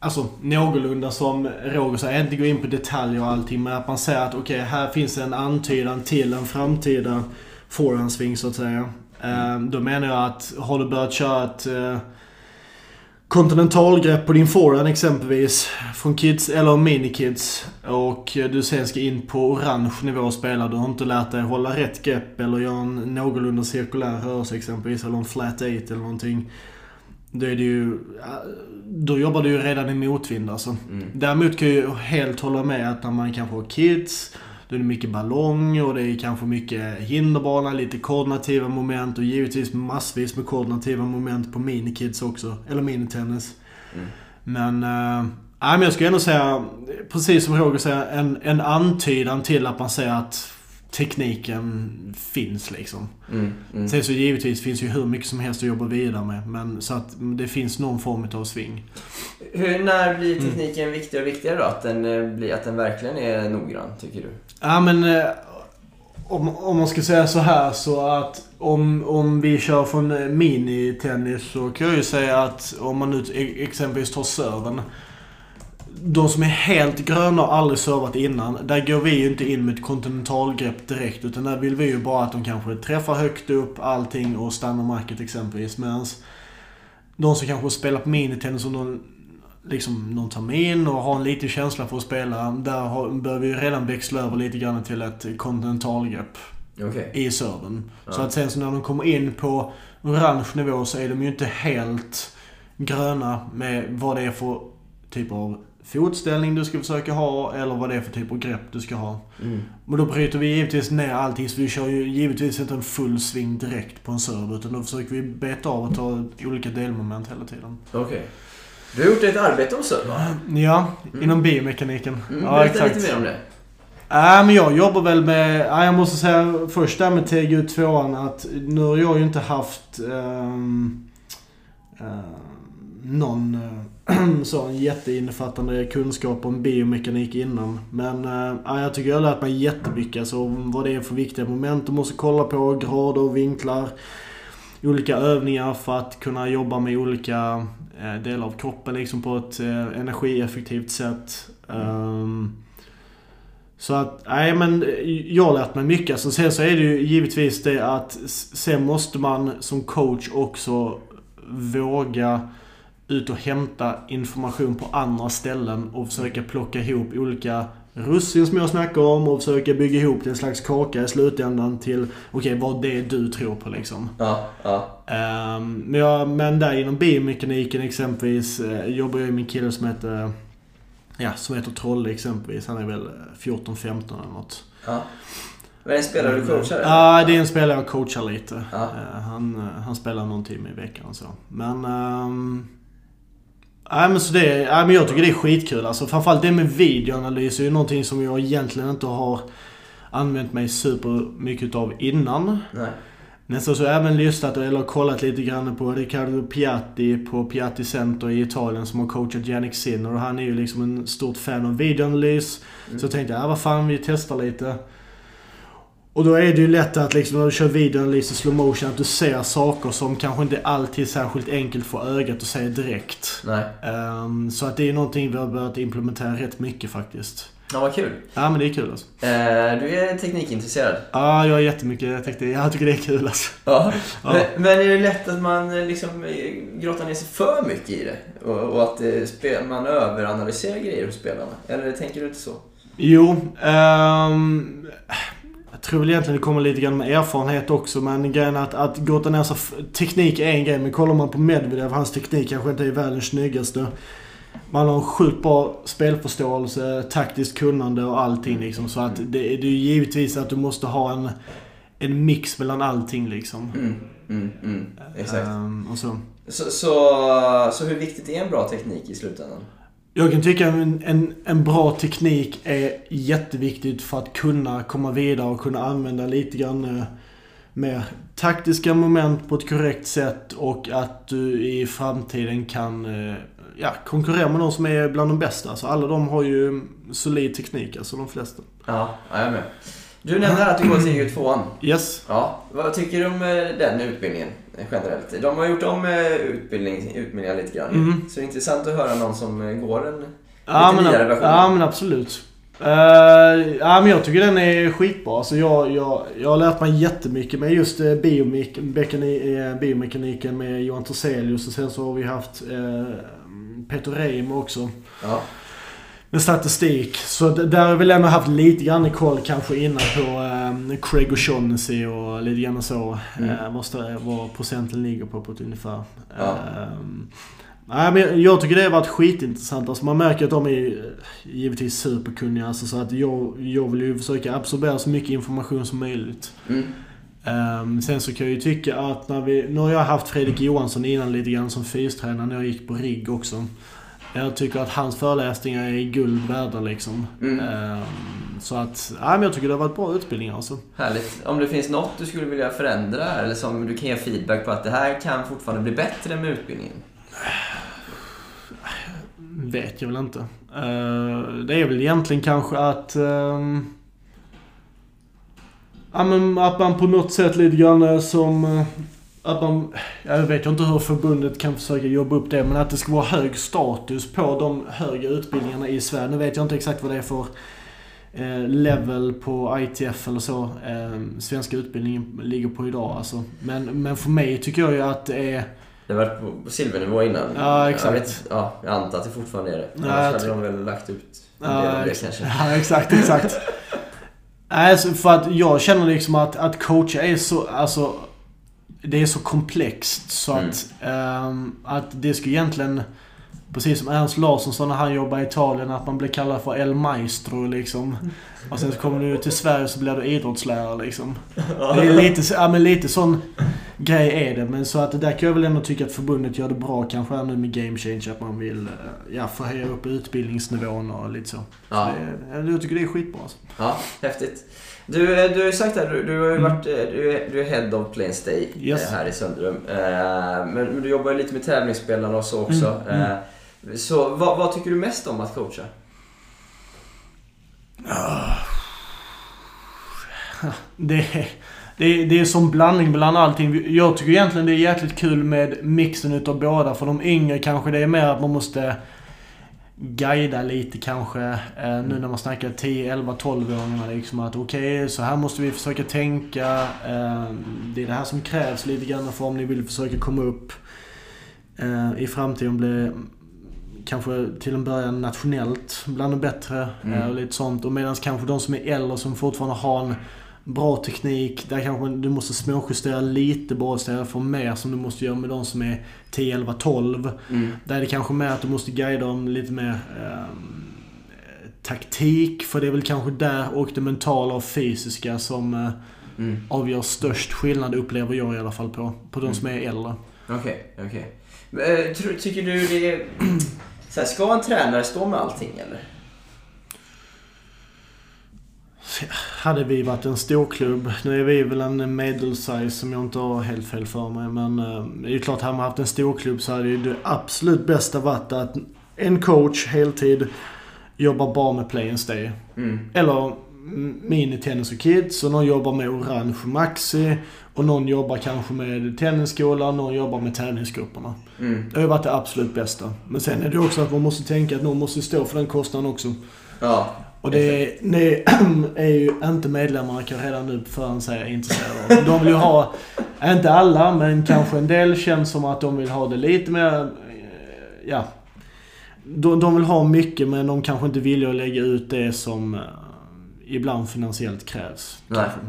Alltså någorlunda som Roger säger, inte gå in på detaljer och allting. Men att man säger att okej, här finns en antydan till en framtida forehandsving så att säga. Mm. Då menar jag att har du börjat köra ett eh, kontinentalgrepp på din forehand exempelvis från kids eller minikids och du sen ska in på orange nivå och spela. Du har inte lärt dig hålla rätt grepp eller göra en någorlunda cirkulär rörelse exempelvis eller en flat eight eller någonting. Då är det ju... Då jobbar du ju redan i motvind alltså. Däremot kan jag ju helt hålla med att när man kanske har kids då är det mycket ballong och det är kanske mycket hinderbana, lite koordinativa moment och givetvis massvis med koordinativa moment på minikids också. Eller minitennis. Men... Uh, nej, men jag skulle ändå säga, precis som Roger säger, en, en antydan till att man säger att tekniken finns liksom. Mm, mm. Sen så givetvis finns ju hur mycket som helst att jobba vidare med. Men så att det finns någon form av sving. Hur, när blir tekniken viktigare och viktigare då? Att den, eh, blir, att den verkligen är noggrann, tycker du? Ja men eh, om, om man ska säga så här så att om, om vi kör från eh, minitennis så kan jag ju säga att om man nu exempelvis tar serven. De som är helt gröna och aldrig servat innan, där går vi ju inte in med ett kontinentalgrepp direkt. Utan där vill vi ju bara att de kanske träffar högt upp allting och stannar market exempelvis. Medan de som kanske spelar på minitennis under någon, liksom någon termin och har en liten känsla för att spela. Där har, bör vi ju redan växla över lite grann till ett kontinentalgrepp Okej. i serven. Så Ja. att sen så när de kommer in på orange nivå så är de ju inte helt gröna med vad det är för typ av fotställning du ska försöka ha eller vad det är för typ av grepp du ska ha. Mm. Men då bryter vi givetvis ner allting så vi kör ju givetvis inte en full sving direkt på en serve utan då försöker vi beta av och ta olika delmoment hela tiden. Okej. Du har gjort ett arbete om serv, va? Ja, inom biomekaniken. Mm, ja, berätta exakt. lite mer om det. Nej, men jag jobbar väl med... Ja, jag måste säga först där med TGU2 att nu har jag ju inte haft ehm, ehm, någon eh, sån jätteinnefattande kunskap om biomekanik innan. Men äh, jag tycker jag har lärt mig jättemycket. Så vad det är för viktiga moment du måste kolla på, grader och vinklar. olika övningar för att kunna jobba med olika äh, delar av kroppen liksom på ett äh, energieffektivt sätt. Ehm, så att, nej men jag har lärt mig mycket. Alltså, sen så är det ju givetvis det att sen måste man som coach också våga ut och hämta information på andra ställen och försöka plocka ihop olika russin som jag snackar om och försöka bygga ihop till en slags kaka i slutändan till okej, vad det är du tror på liksom. Ja, ja. Ehm, men, jag, men där inom biomekaniken exempelvis eh, jobbar jag med en kille som heter Ja, som heter Trolle exempelvis. Han är väl eh, 14-15 eller något. ja. Men en spelare du coachar? eller? Ja, det är en spelare jag coachar lite. Ja. Eh, Han, eh, han spelar någon timme i veckan och så. Men... ehm, Nej men så det, nej, men jag tycker det är skitkul alltså. Framförallt det med videoanalys är ju någonting som jag egentligen inte har använt mig super mycket av innan. Nej. Nästan så har jag även lyssnat eller kollat lite grann på Riccardo Piatti på Piatti Center i Italien som har coachat Jannik Sinner och han är ju liksom en stort fan av videoanalys. Så jag tänkte, ja vad fan vi testar lite. Och då är det ju lätt att liksom när du kör videoanalys i slow motion att du ser saker som kanske inte alltid är särskilt enkelt för ögat att se direkt. Nej. Ehm, så att det är någonting vi har börjat implementera rätt mycket faktiskt. Ja, vad kul. Ja men det är kul alltså. Eh, du är teknikintresserad. Ja, jag är jättemycket teknik. Jag tycker det är kul alltså. Ja. Ja. Men, men är det lätt att man eh, liksom eh, grottar ner sig för mycket i det? Och, och att eh, man överanalyserar grejer hos spelarna? Eller tänker du inte så? Jo, ehm, jag tror väl egentligen det kommer lite grann med erfarenhet också. Men grejen att, att grotta ner sig... Teknik är en grej, men kollar man på Medvedev, hans teknik kanske inte är världens snyggaste. Man har en sjukt bra spelförståelse, taktiskt kunnande och allting liksom. Så att det, det är ju givetvis att du måste ha en, en mix mellan allting liksom. Mm, mm, mm. Exakt. Och så. Så, så, så hur viktigt är en bra teknik i slutändan? Jag kan tycka att en, en, en bra teknik är jätteviktigt för att kunna komma vidare och kunna använda lite grann eh, mer taktiska moment på ett korrekt sätt och att du i framtiden kan eh, ja, konkurrera med de som är bland de bästa. Så alla de har ju solid teknik, alltså de flesta. Ja, jag är med. Du nämnde här att du går till EU2. Yes. Ja, vad tycker du om eh, den utbildningen eh, generellt? De har gjort om eh, utbildning, utbildningar lite grann. Mm. Så det är intressant att höra någon som går en Ja lite men, nyare version. ja men absolut. Eh, ja men jag tycker den är skitbra. Alltså jag, jag, jag har lärt mig jättemycket med just uh, biomekaniken med Johan Torselius och sen så har vi haft uh, Peter Reim också. Ja. Med statistik. Så där har vi väl ändå haft lite grann koll kanske innan på um, Craig O'Shaughnessy och lite grann så. Mm. Uh, vad, procenten ligger på på ett ungefär. Ja. Ehm, Nej men jag tycker det har varit skitintressant. Alltså man märker att de är eh, givetvis superkunniga. Alltså så att jag, jag vill ju försöka absorbera så mycket information som möjligt. Mm. Ehm, sen så kan jag ju tycka att när vi... Nu har jag haft Fredrik Johansson innan lite grann som fystränare när jag gick på RIG också. Jag tycker att hans föreläsningar är guld värda liksom. Mm. Ehm, så att, nej men jag tycker det har varit bra utbildningar alltså. Härligt. Om det finns något du skulle vilja förändra här, eller som du kan ge feedback på att det här kan fortfarande bli bättre med utbildningen? Vet jag väl inte. Eh, det är väl egentligen kanske att... ehm, ja, men att man på något sätt lite grann eh, som... att man... Jag vet inte hur förbundet kan försöka jobba upp det, men att det ska vara hög status på de högre utbildningarna i Sverige. Nu vet jag inte exakt vad det är för eh, level på ITF eller så eh, svenska utbildningen ligger på idag alltså. Men, men för mig tycker jag ju att det är... Det varit på, silvernivå innan. Ja, exakt. Jag, vet, ja, jag antar att det fortfarande är det. Ja, Annars hade tror- de väl lagt ut en del Ja, av det kanske. ja exakt, exakt. Alltså, för att jag känner liksom att, att coacha är så, alltså, det är så komplext så Mm. att, ehm, att det skulle egentligen, precis som Ernst Larsson sa när han jobbade i Italien, att man blir kallad för El Maestro liksom. Och sen så kommer du till Sverige så blir du idrottslärare liksom. Det är lite, så- ja, men lite sån grej är det. Men så att där kan jag väl ändå tycka att förbundet gör det bra kanske här nu med Game Change. Att man vill eh, ja, få höja upp utbildningsnivån och lite så. Ja. så det, jag tycker det är skitbra alltså. Ja, häftigt. Du, eh, du har ju sagt här, du, du har ju Mm. varit, eh, du är, du är Head of Plain Stay Yes. här i Söndrum. Men, men du jobbar ju lite med tävlingsspelarna och så också. Mm, mm. Så vad, vad tycker du mest om att coacha? Det, Det är, det är som blandning mellan allting. Jag tycker egentligen det är jäkligt kul med mixen utav båda. För de yngre kanske det är mer att man måste guida lite kanske. Eh, nu när man snackar 10, 11, 12-åringarna. Liksom att okej, okay, så här måste vi försöka tänka. Eh, det är det här som krävs lite grann för om ni vill försöka komma upp eh, i framtiden. Bli kanske till en början nationellt bland de bättre. Mm. Eh, och lite sånt. Och medan kanske de som är äldre som fortfarande har en bra teknik. Där kanske du måste småjustera lite bara istället för mer som du måste göra med de som är 10, 11, 12. Mm. Där är det kanske mer att du måste guida dem lite mer eh, taktik. För det är väl kanske där och det mentala och fysiska som eh, Mm. avgör störst skillnad upplever jag i alla fall på, på de som är äldre. Okej, okej. Eh, tror- Tycker du det är... Så här, ska en tränare stå med allting eller? Hade vi varit en stor klubb, nu är vi väl en medelsize som jag inte har helt fel för mig, men eh, det är ju klart, hade man haft en stor klubb så hade ju det absolut bästa varit att en coach heltid jobbar bara med play and stay. Mm. Eller mini tennis och kids och någon jobbar med orange maxi och någon jobbar kanske med tennisskolan, någon jobbar med tävlingsgrupperna. Mm. Det har ju varit det absolut bästa. Men sen är det också att man måste tänka att någon måste stå för den kostnaden också. Ja. Och det är, det är ju inte medlemmarna kan redan nu på förhand säga är intresserade av. De vill ju ha, inte alla, men kanske en del känns som att de vill ha det lite mer, eh, ja. De, de vill ha mycket men de kanske inte vill att lägga ut det som eh, ibland finansiellt krävs.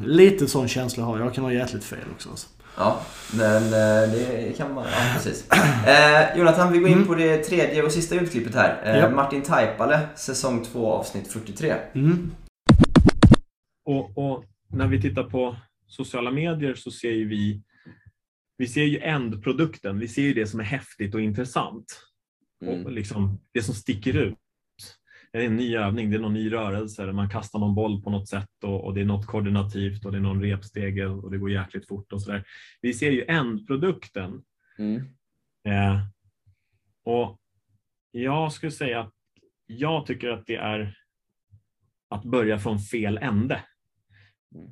Lite sån känsla har jag. Jag kan ha jäkligt fel också. Alltså. Ja, men eh, det kan man... Ja, precis. Eh, Jonathan, vi går in Mm. på det tredje och sista utklippet här. Eh, Ja. Martin Taipale, säsong 2, avsnitt 43. Mm. Och, och när vi tittar på sociala medier så ser ju vi, vi ser ju ändprodukten. Vi ser ju det som är häftigt och intressant. Mm. Och liksom det som sticker ut. Det är en ny övning, det är någon ny rörelse, eller man kastar någon boll på något sätt och, och det är något koordinativt och det är någon repstege och det går jäkligt fort och sådär. Vi ser ju ändprodukten. Mm. Eh, och jag skulle säga att jag tycker att det är att börja från fel ände.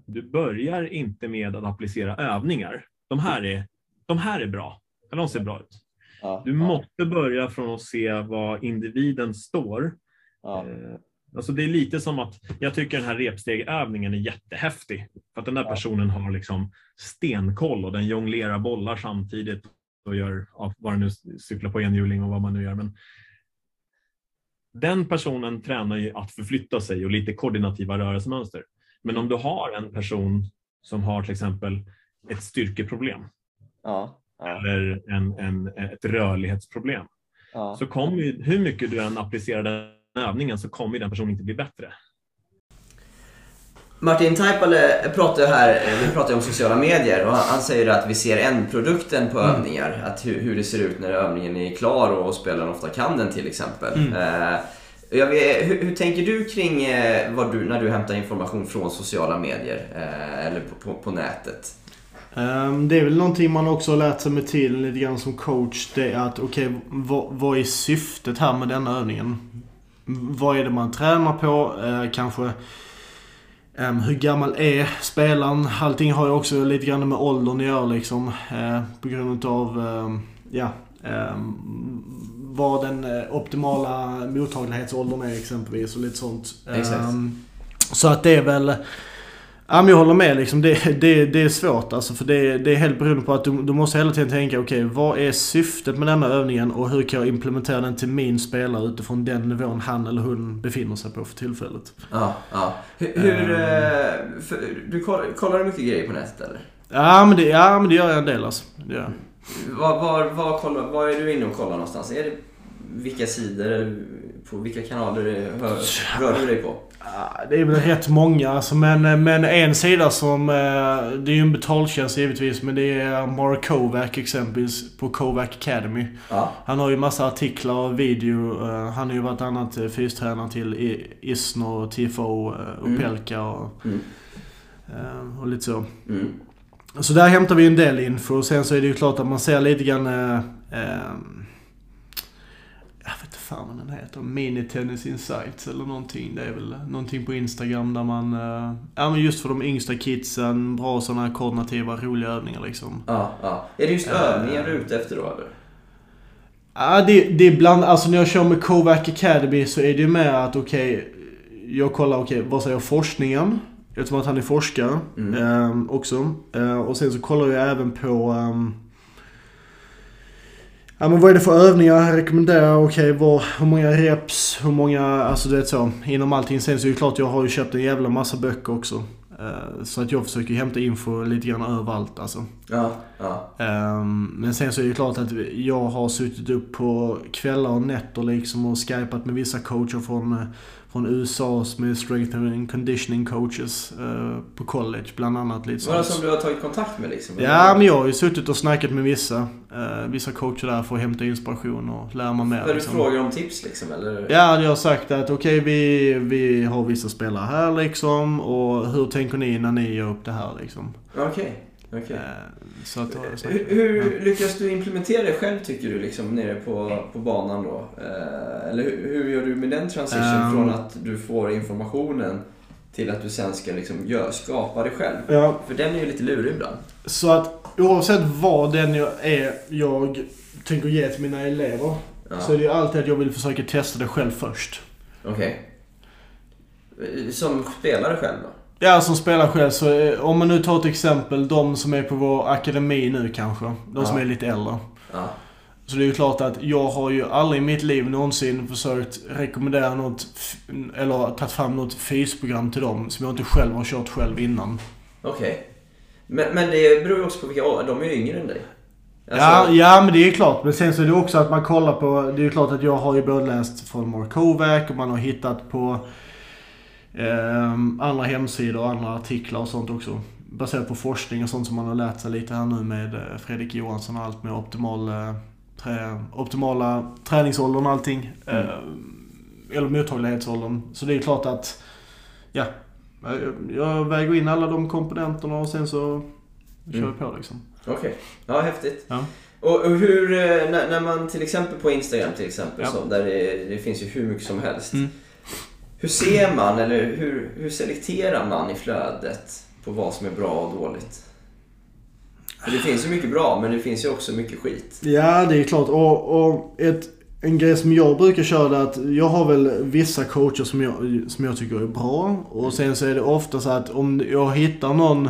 Du börjar inte med att applicera övningar. De här är, de här är bra. De ser bra ut. Du måste börja från att se var individen står. Ja. Eh, Alltså det är lite som att jag tycker den här repstegövningen är jättehäftig. För att den där personen har liksom stenkoll och den jonglerar bollar samtidigt och gör ja, vad den nu cyklar på enhjuling och vad man nu gör. Men den personen tränar ju att förflytta sig och lite koordinativa rörelsemönster. Men om du har en person som har till exempel ett styrkeproblem Ja. Ja. eller en, en, ett rörlighetsproblem Ja. så kommer ju, hur mycket du än applicerar den övningen så kommer den personen inte bli bättre. Martin Taipale pratar här, eh, vi pratar om sociala medier och han, säger att vi ser ändprodukten på övningar. Att hur, hur det ser ut när övningen är klar och spelaren ofta kan den till exempel. Eh, jag vet, hur, hur tänker du kring eh, vad du, när du hämtar information från sociala medier eh, eller på, på, på nätet? Ehm, Det är väl någonting man också har lärt sig med tiden lite grann som coach. Det är att okej, vad, vad är syftet här med denna övningen? Vad är det man tränar på? Eh, kanske ehm, hur gammal är spelaren? Allting har ju också lite grann med åldern att göra liksom. Eh, på grund av ehm, ja, ehm, vad den eh, optimala mottaglighetsåldern är exempelvis och lite sånt. Exakt. Ehm, så att det är väl... Ja, men jag håller med liksom. Det, det, det är svårt alltså. För det, det är helt beroende på att du, du måste hela tiden tänka okej, vad är syftet med denna övningen och hur kan jag implementera den till min spelare utifrån den nivån han eller hon befinner sig på för tillfället. Ja, ja. Hur, hur, eh, för, du kollar, kollar du mycket grejer på nätet eller? Ja men det, ja, men det gör jag en del alltså. Det gör jag. Var, var, var, kollar, var är du inne och kollar någonstans? Är det vilka sidor, på vilka kanaler rör du dig på? Det är väl rätt många alltså, men, men en sida som... eh, Det är ju en betaltjänst givetvis, men det är Mark Kovac exempelvis på Kovac Academy. Ja. Han har ju massa artiklar och video. eh, Han har ju varit annat eh, fystränare till Isno, TFO, Mm. Opelka och, Mm. eh, och lite så. Mm. Så där hämtar vi en del info. Sen så är det ju klart att man ser lite grann... eh, eh, jag vet inte fan vad den heter. Mini Tennis Insights eller någonting. Det är väl någonting på Instagram där man... eh, Ja men just för de yngsta kidsen, bra sådana här koordinativa, roliga övningar liksom. Ja, ja. Är det just övningar du är ute efter då eller? Ja, det, det är bland, alltså när jag kör med Kovac Academy så är det ju med att okej, jag kollar okej, vad säger forskningen? Eftersom att han är forskare Mm. ehm, också. Eh, och sen så kollar jag även på ehm, Ja men vad är det för övningar jag rekommenderar? Okej, vad, hur många reps? Hur många, alltså det är så. Inom allting. Sen så är det klart, jag har ju köpt en jävla massa böcker också. Eh, så att jag försöker hämta info lite grann överallt alltså. Ja, ja. Ehm, men sen så är det klart att jag har suttit upp på kvällar och nätter liksom och skypat med vissa coacher från, eh, från USA som är strength and conditioning coaches eh, på college bland annat. Lite sånt. som du har tagit kontakt med liksom? Ja, men jag har ju suttit och snackat med vissa, eh, vissa coacher där för att hämta inspiration och lära mig mer. Du liksom. frågar om tips liksom eller? Ja, jag har sagt att okej, vi, vi har vissa spelare här liksom och hur tänker ni när ni gör upp det här liksom? Okej, okej. Eh, så att, Hur, lyckas du implementera det själv tycker du liksom nere på, på banan då? Eh, eller hur, gör du med den transition Ehm. från att du får informationen till att du sen ska liksom gör, skapa det själv? ja, För den är ju lite lurig ibland. Så att oavsett vad den jag är jag tänker ge till mina elever Ja. så är det ju alltid att jag vill försöka testa det själv först. Okej. Eh, Som spelare själv då? Ja, som spelar själv så eh, om man nu tar ett exempel, de som är på vår akademi nu kanske. De som Ja. är lite äldre. Ja. Så det är ju klart att jag har ju aldrig i mitt liv någonsin försökt rekommendera något, eller tagit fram något fysprogram till dem som jag inte själv har kört själv innan. Okej. Men, men det beror ju också på vilka. De är ju yngre än dig. Alltså, Ja, ja, men det är klart. Men sen så är det också att man kollar på... Det är ju klart att jag har ju både läst från Mark Kovac och man har hittat på andra hemsidor och andra artiklar och sånt också. Baserat på forskning och sånt som man har lärt sig lite här nu med eh, Fredrik Johansson och allt med optimal, eh, trä, optimala träningsåldern och allting. Mm. Eh, eller mottaglighetsåldern. Så det är klart att... Ja. Jag, väger in alla de komponenterna och sen så kör Mm. vi på liksom. Okej. Ja, häftigt. Ja. Och, och hur, eh, när, när man till exempel på Instagram till exempel, Ja. så, där det, det finns ju hur mycket som helst. Mm. Hur ser man, eller hur, hur selekterar man i flödet på vad som är bra och dåligt? För det finns ju mycket bra, men det finns ju också mycket skit. Ja, det är klart. Och, och ett, en grej som jag brukar köra är att jag har väl vissa coacher som jag, som jag tycker är bra. Och sen så är det ofta så att om jag hittar någon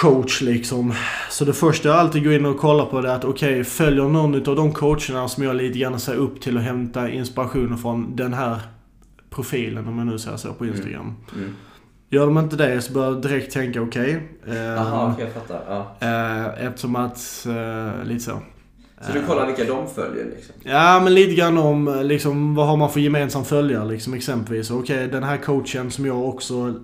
coach liksom. Så det första jag alltid går in och kollar på det är att okej, följer någon av de coacherna som jag lite grann ser upp till och hämta inspiration från den här profilen, om jag nu säger så, på Instagram. Mm. Gör de inte det så bör jag direkt tänka okej. ehm, Jaha, okej jag fattar. Ja. Eh, eftersom att, eh, lite så. Så du kollar vilka de följer liksom? Ja, men lite grann om eh, liksom, vad har man för gemensam följare liksom exempelvis. Okej, den här coachen som jag också eh,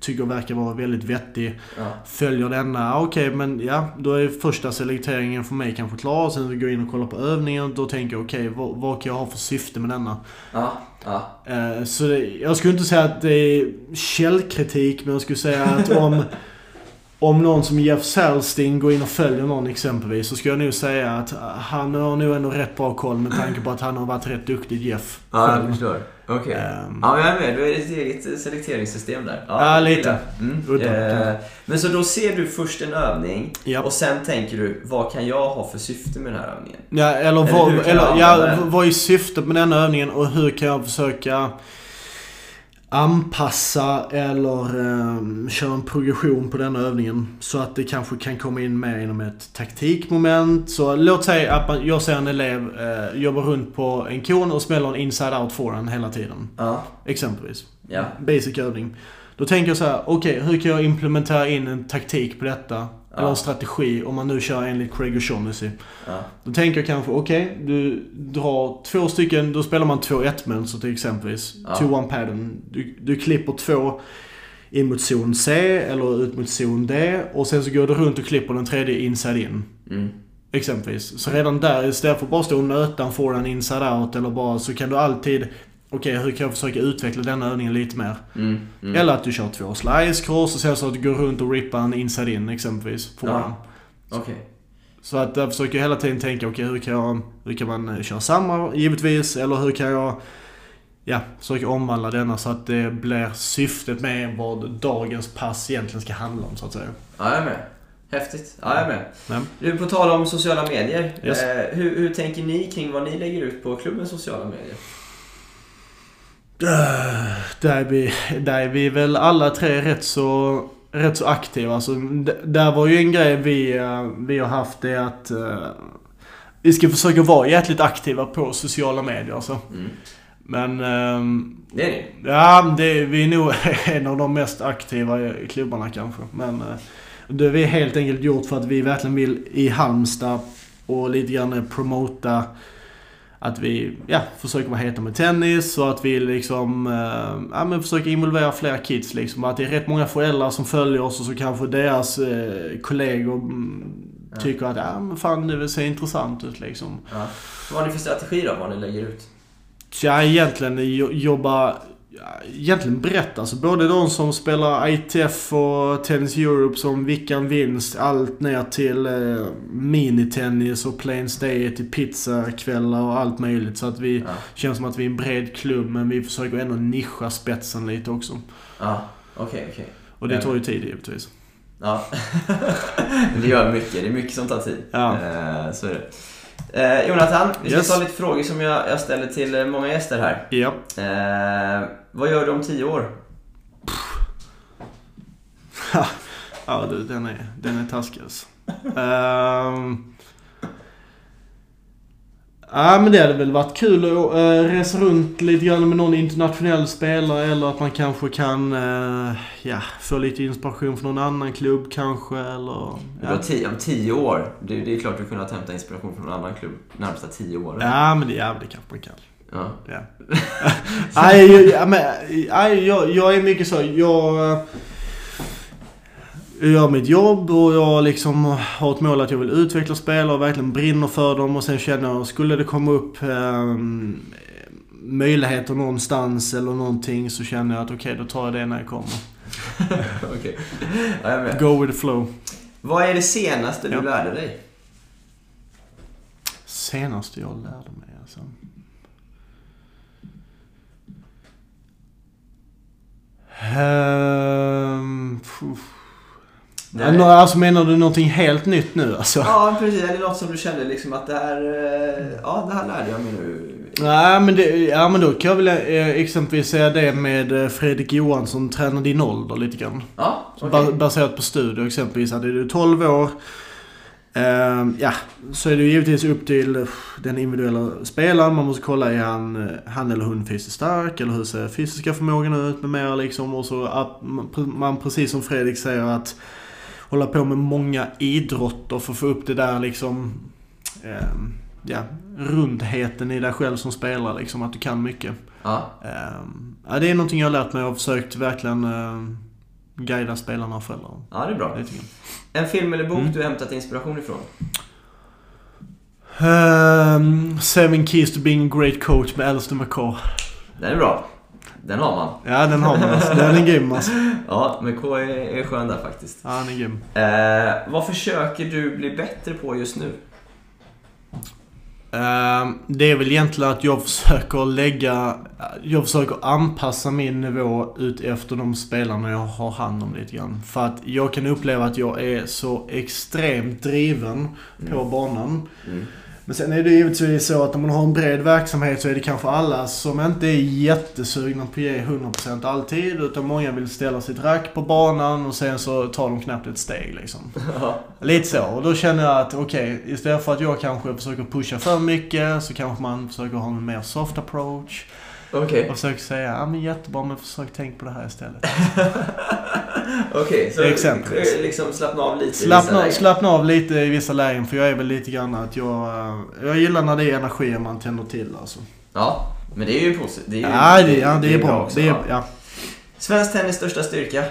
tycker verkar vara väldigt vettig. Ja. Följer denna, okej men ja, då är första selekteringen för mig kanske klar. Sen går jag in och kollar på övningen. Då tänker jag okej, vad, vad kan jag ha för syfte med denna? Ja, ja. Eh, så det, jag skulle inte säga att det är källkritik, men jag skulle säga att om, om någon som Jeff Salstein går in och följer någon exempelvis, så skulle jag nog säga att han har nog ändå rätt bra koll med tanke på att han har varit rätt duktig Jeff. Ja, jag förstår. Okej. Ehm. Ja, jag är med. Du är ditt eget selekteringssystem där. Ja, det lite. Mm. Eh, men så då ser du först en övning Ja. och sen tänker du, vad kan jag ha för syfte med den här övningen? Ja, eller, Eller vad, eller, ja, vad är syftet med den övningen och hur kan jag försöka anpassa eller um, köra en progression på den övningen så att det kanske kan komma in mer inom ett taktikmoment. Så låt säga att man, jag ser en elev eh, jobba runt på en kon och smäller en inside-out forehand hela tiden. Ja. Exempelvis. Ja. Basic övning. Då tänker jag så här: okej hur kan jag implementera in en taktik på detta? Eller en strategi om man nu kör enligt Craig O'Shaughnessy. Ja. Då tänker jag kanske, okej, du drar två stycken, då spelar man 2-1 mönster till exempelvis. Ja. 2-1 pattern. Du, du klipper två in mot zon C eller ut mot zon D och sen så går du runt och klipper den tredje inside in. Mm. Exempelvis. Så redan där, istället för att bara stå och nöta en forehand inside out eller bara så kan du alltid Okej, hur kan jag försöka utveckla denna övningen lite mer? Mm. Mm. Eller att du kör två slice cross och sen så att du går runt och rippar en inside in exempelvis. Forehand. Okej. Så att jag försöker hela tiden tänka, okej hur kan jag, hur kan man eh, köra samma givetvis, eller hur kan jag Ja, försöka omvandla denna så att det blir syftet med vad dagens pass egentligen ska handla om så att säga. Ja, jag är med. Häftigt. Ja, jag är med. Ja. Du, på tal om sociala medier. Yes. Eh, hur, hur tänker ni kring vad ni lägger ut på klubbens sociala medier? Där är, vi, där är vi väl alla tre rätt så, rätt så aktiva. Alltså, där var ju en grej vi, eh, vi har haft det att eh, vi ska försöka vara jäkligt aktiva på sociala medier. Alltså. Mm. Men ehm, Det är ni. ja, det, vi är nog en av de mest aktiva i klubbarna kanske. Men eh, det vi helt enkelt gjort för att vi verkligen vill i Halmstad och lite grann promota att vi ja, försöker vara heta med tennis och att vi liksom eh, ja, men försöker involvera fler kids. Liksom. Att det är rätt många föräldrar som följer oss och så kanske deras eh, kollegor mm, Ja. tycker att ja, men fan, det ser intressant ut liksom. Ja. Vad har ni för strategi då, vad ni lägger ut? Ja, egentligen jo- jobba egentligen brett. Alltså både de som spelar ITF och Tennis Europe som Vickan Vinst. Allt ner till eh, minitennis och plain stay till pizzakvällar och allt möjligt. Så att vi Ja. känns som att vi är en bred klubb men vi försöker ändå nischa spetsen lite också. Ja, okej, okej. Och det tar ju tid givetvis. Ja. det gör mycket. Det är mycket som tar tid. Ja. Eh, så är det. Eh, Jonathan, vi ska Yes. ta lite frågor som jag, jag ställer till eh, många gäster här. Ja. Eh, vad gör du om tio år? Ja du, den är, den är taskig alltså. Ehm. Ja men det hade väl varit kul att uh, resa runt lite grann med någon internationell spelare eller att man kanske kan eh, ja, få lite inspiration från någon annan klubb kanske eller... Ja, tio, om tio år. Det, det är klart du kunnat hämta inspiration från någon annan klubb närmsta tio åren. ja men det, ja, det kanske man kan. Ja. Ja. Nej, jag, ja, men, nej, jag, jag är mycket så. Jag, eh, jag gör mitt jobb och jag liksom har ett mål att jag vill utveckla spelare och verkligen brinner för dem. Och sen känner jag, skulle det komma upp eh, möjligheter någonstans eller någonting så känner jag att okej, då tar jag det när jag kommer. Okej. Ja. Go with the flow. Vad är det senaste du Ja. lärde dig? Senaste jag lärde mig alltså. Um, Det Nå- alltså menar du någonting helt nytt nu alltså? Ja, precis. Eller något som du kände liksom att det här... eh, Ja, det här lärde jag mig nu. Nej men, det, ja, men då kan jag väl eh, exempelvis säga det med eh, Fredrik Johansson, tränar din ålder lite grann. Ja. Ba- Baserat på studier exempelvis. Hade du 12 år, ja, så är det ju givetvis upp till den individuella spelaren. Man måste kolla, är han, han eller hon fysiskt stark? Eller hur ser fysiska förmågan ut med mer liksom? Och så att man, precis som Fredrik säger, att hålla på med många idrotter för att få upp det där liksom, eh, ja, rundheten i dig själv som spelare liksom. Att du kan mycket. Ja, ja, det är någonting jag har lärt mig och försökt verkligen uh, guida spelarna och föräldrarna. ja, det är bra. Grann. En film eller bok Mm. du har hämtat inspiration ifrån? Ehm, Seven Keys to being a great coach med Alistair McCaw. Den är bra. Den har man. Ja, den har man alltså. Den är grym alltså. Ja, men K är, är skön där faktiskt. Ja, den är grym. Eh, vad försöker du bli bättre på just nu? Ehm, det är väl egentligen att jag försöker lägga... Jag försöker anpassa min nivå ut efter de spelarna jag har hand om lite grann. För att jag kan uppleva att jag är så extremt driven på banan. Mm. Men sen är det givetvis så att om man har en bred verksamhet så är det kanske alla som inte är jättesugna på att ge 100% alltid. Utan många vill ställa sitt rack på banan och sen så tar de knappt ett steg liksom. Lite så. Och då känner jag att okej, istället för att jag kanske försöker pusha för mycket så kanske man försöker ha en mer soft approach. Okej, Och försöker säga, ja men jättebra men försök tänk på det här istället. okej. Så Exempelvis. eh, liksom slappna av lite i vissa Slappna, lägen. slappna av lite i vissa lägen för jag är väl lite grann att jag... eh, Jag gillar när det är energier man tänder till alltså. Ja, men det är ju positivt. Det är Ja, det, ja, det är bra. också, Det är, ja. ja. Svensk tennis största styrka?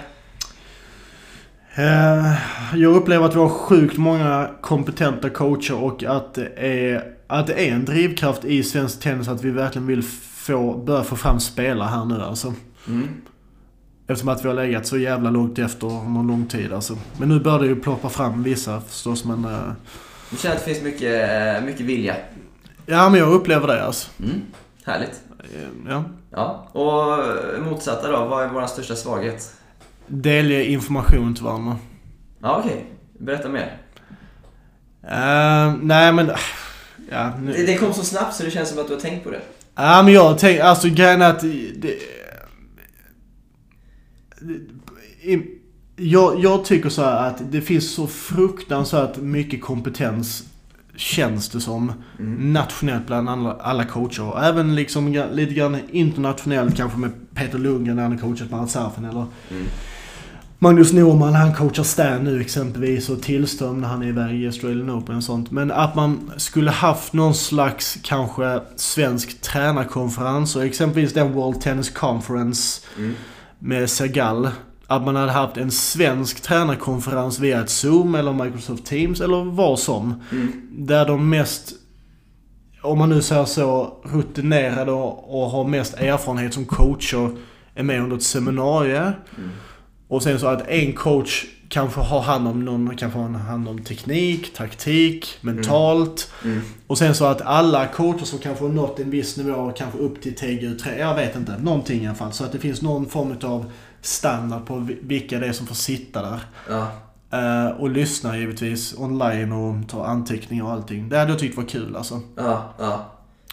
Eh, Jag upplever att vi har sjukt många kompetenta coacher och att det är, att det är en drivkraft i svensk tennis att vi verkligen vill få, börja få fram spelare här nu alltså. Mm. Eftersom att vi har legat så jävla långt efter någon lång tid alltså. Men nu börjar det ju ploppa fram vissa förstås men... eh, Du känner att det finns mycket, eh, mycket vilja? Ja, men jag upplever det alltså. Mm. Härligt. Ja. Ja. Och eh, motsatta då, vad är vår största svaghet? Delge information till varandra. Ja, okej. Berätta mer. Eh, nej, men... Ja, nu. Det, det kom så snabbt så det känns som att du har tänkt på det. Ja, men jag tänker, alltså grejen är att det, jag, jag tycker så att det finns så fruktansvärt mycket kompetens känns det som. Nationellt bland alla, alla coacher. Och även liksom lite grann internationellt kanske med Peter Lundgren när han har coachat med Alsarfen eller Magnus Norman, han coachar Stan nu exempelvis och Tillström när han är iväg i Australian Open och sånt. Men att man skulle haft någon slags kanske svensk tränarkonferens och exempelvis den World Tennis Conference med Segal. Att man hade haft en svensk tränarkonferens via ett Zoom eller Microsoft Teams eller vad som. Där de mest, om man nu säger så, rutinerade och, och har mest erfarenhet som coacher är med under ett seminarium. Och sen så att en coach kanske har hand om någon, kanske har hand om teknik, taktik, mentalt. Och sen så att alla coacher som kanske har nått en viss nivå, kanske upp till TGU3, jag vet inte, någonting i alla fall. Så att det finns någon form av standard på vi- vilka det är som får sitta där. Ja. Eh, och lyssna givetvis online och ta anteckningar och allting. Det hade jag tyckt var kul alltså. Ja, ja.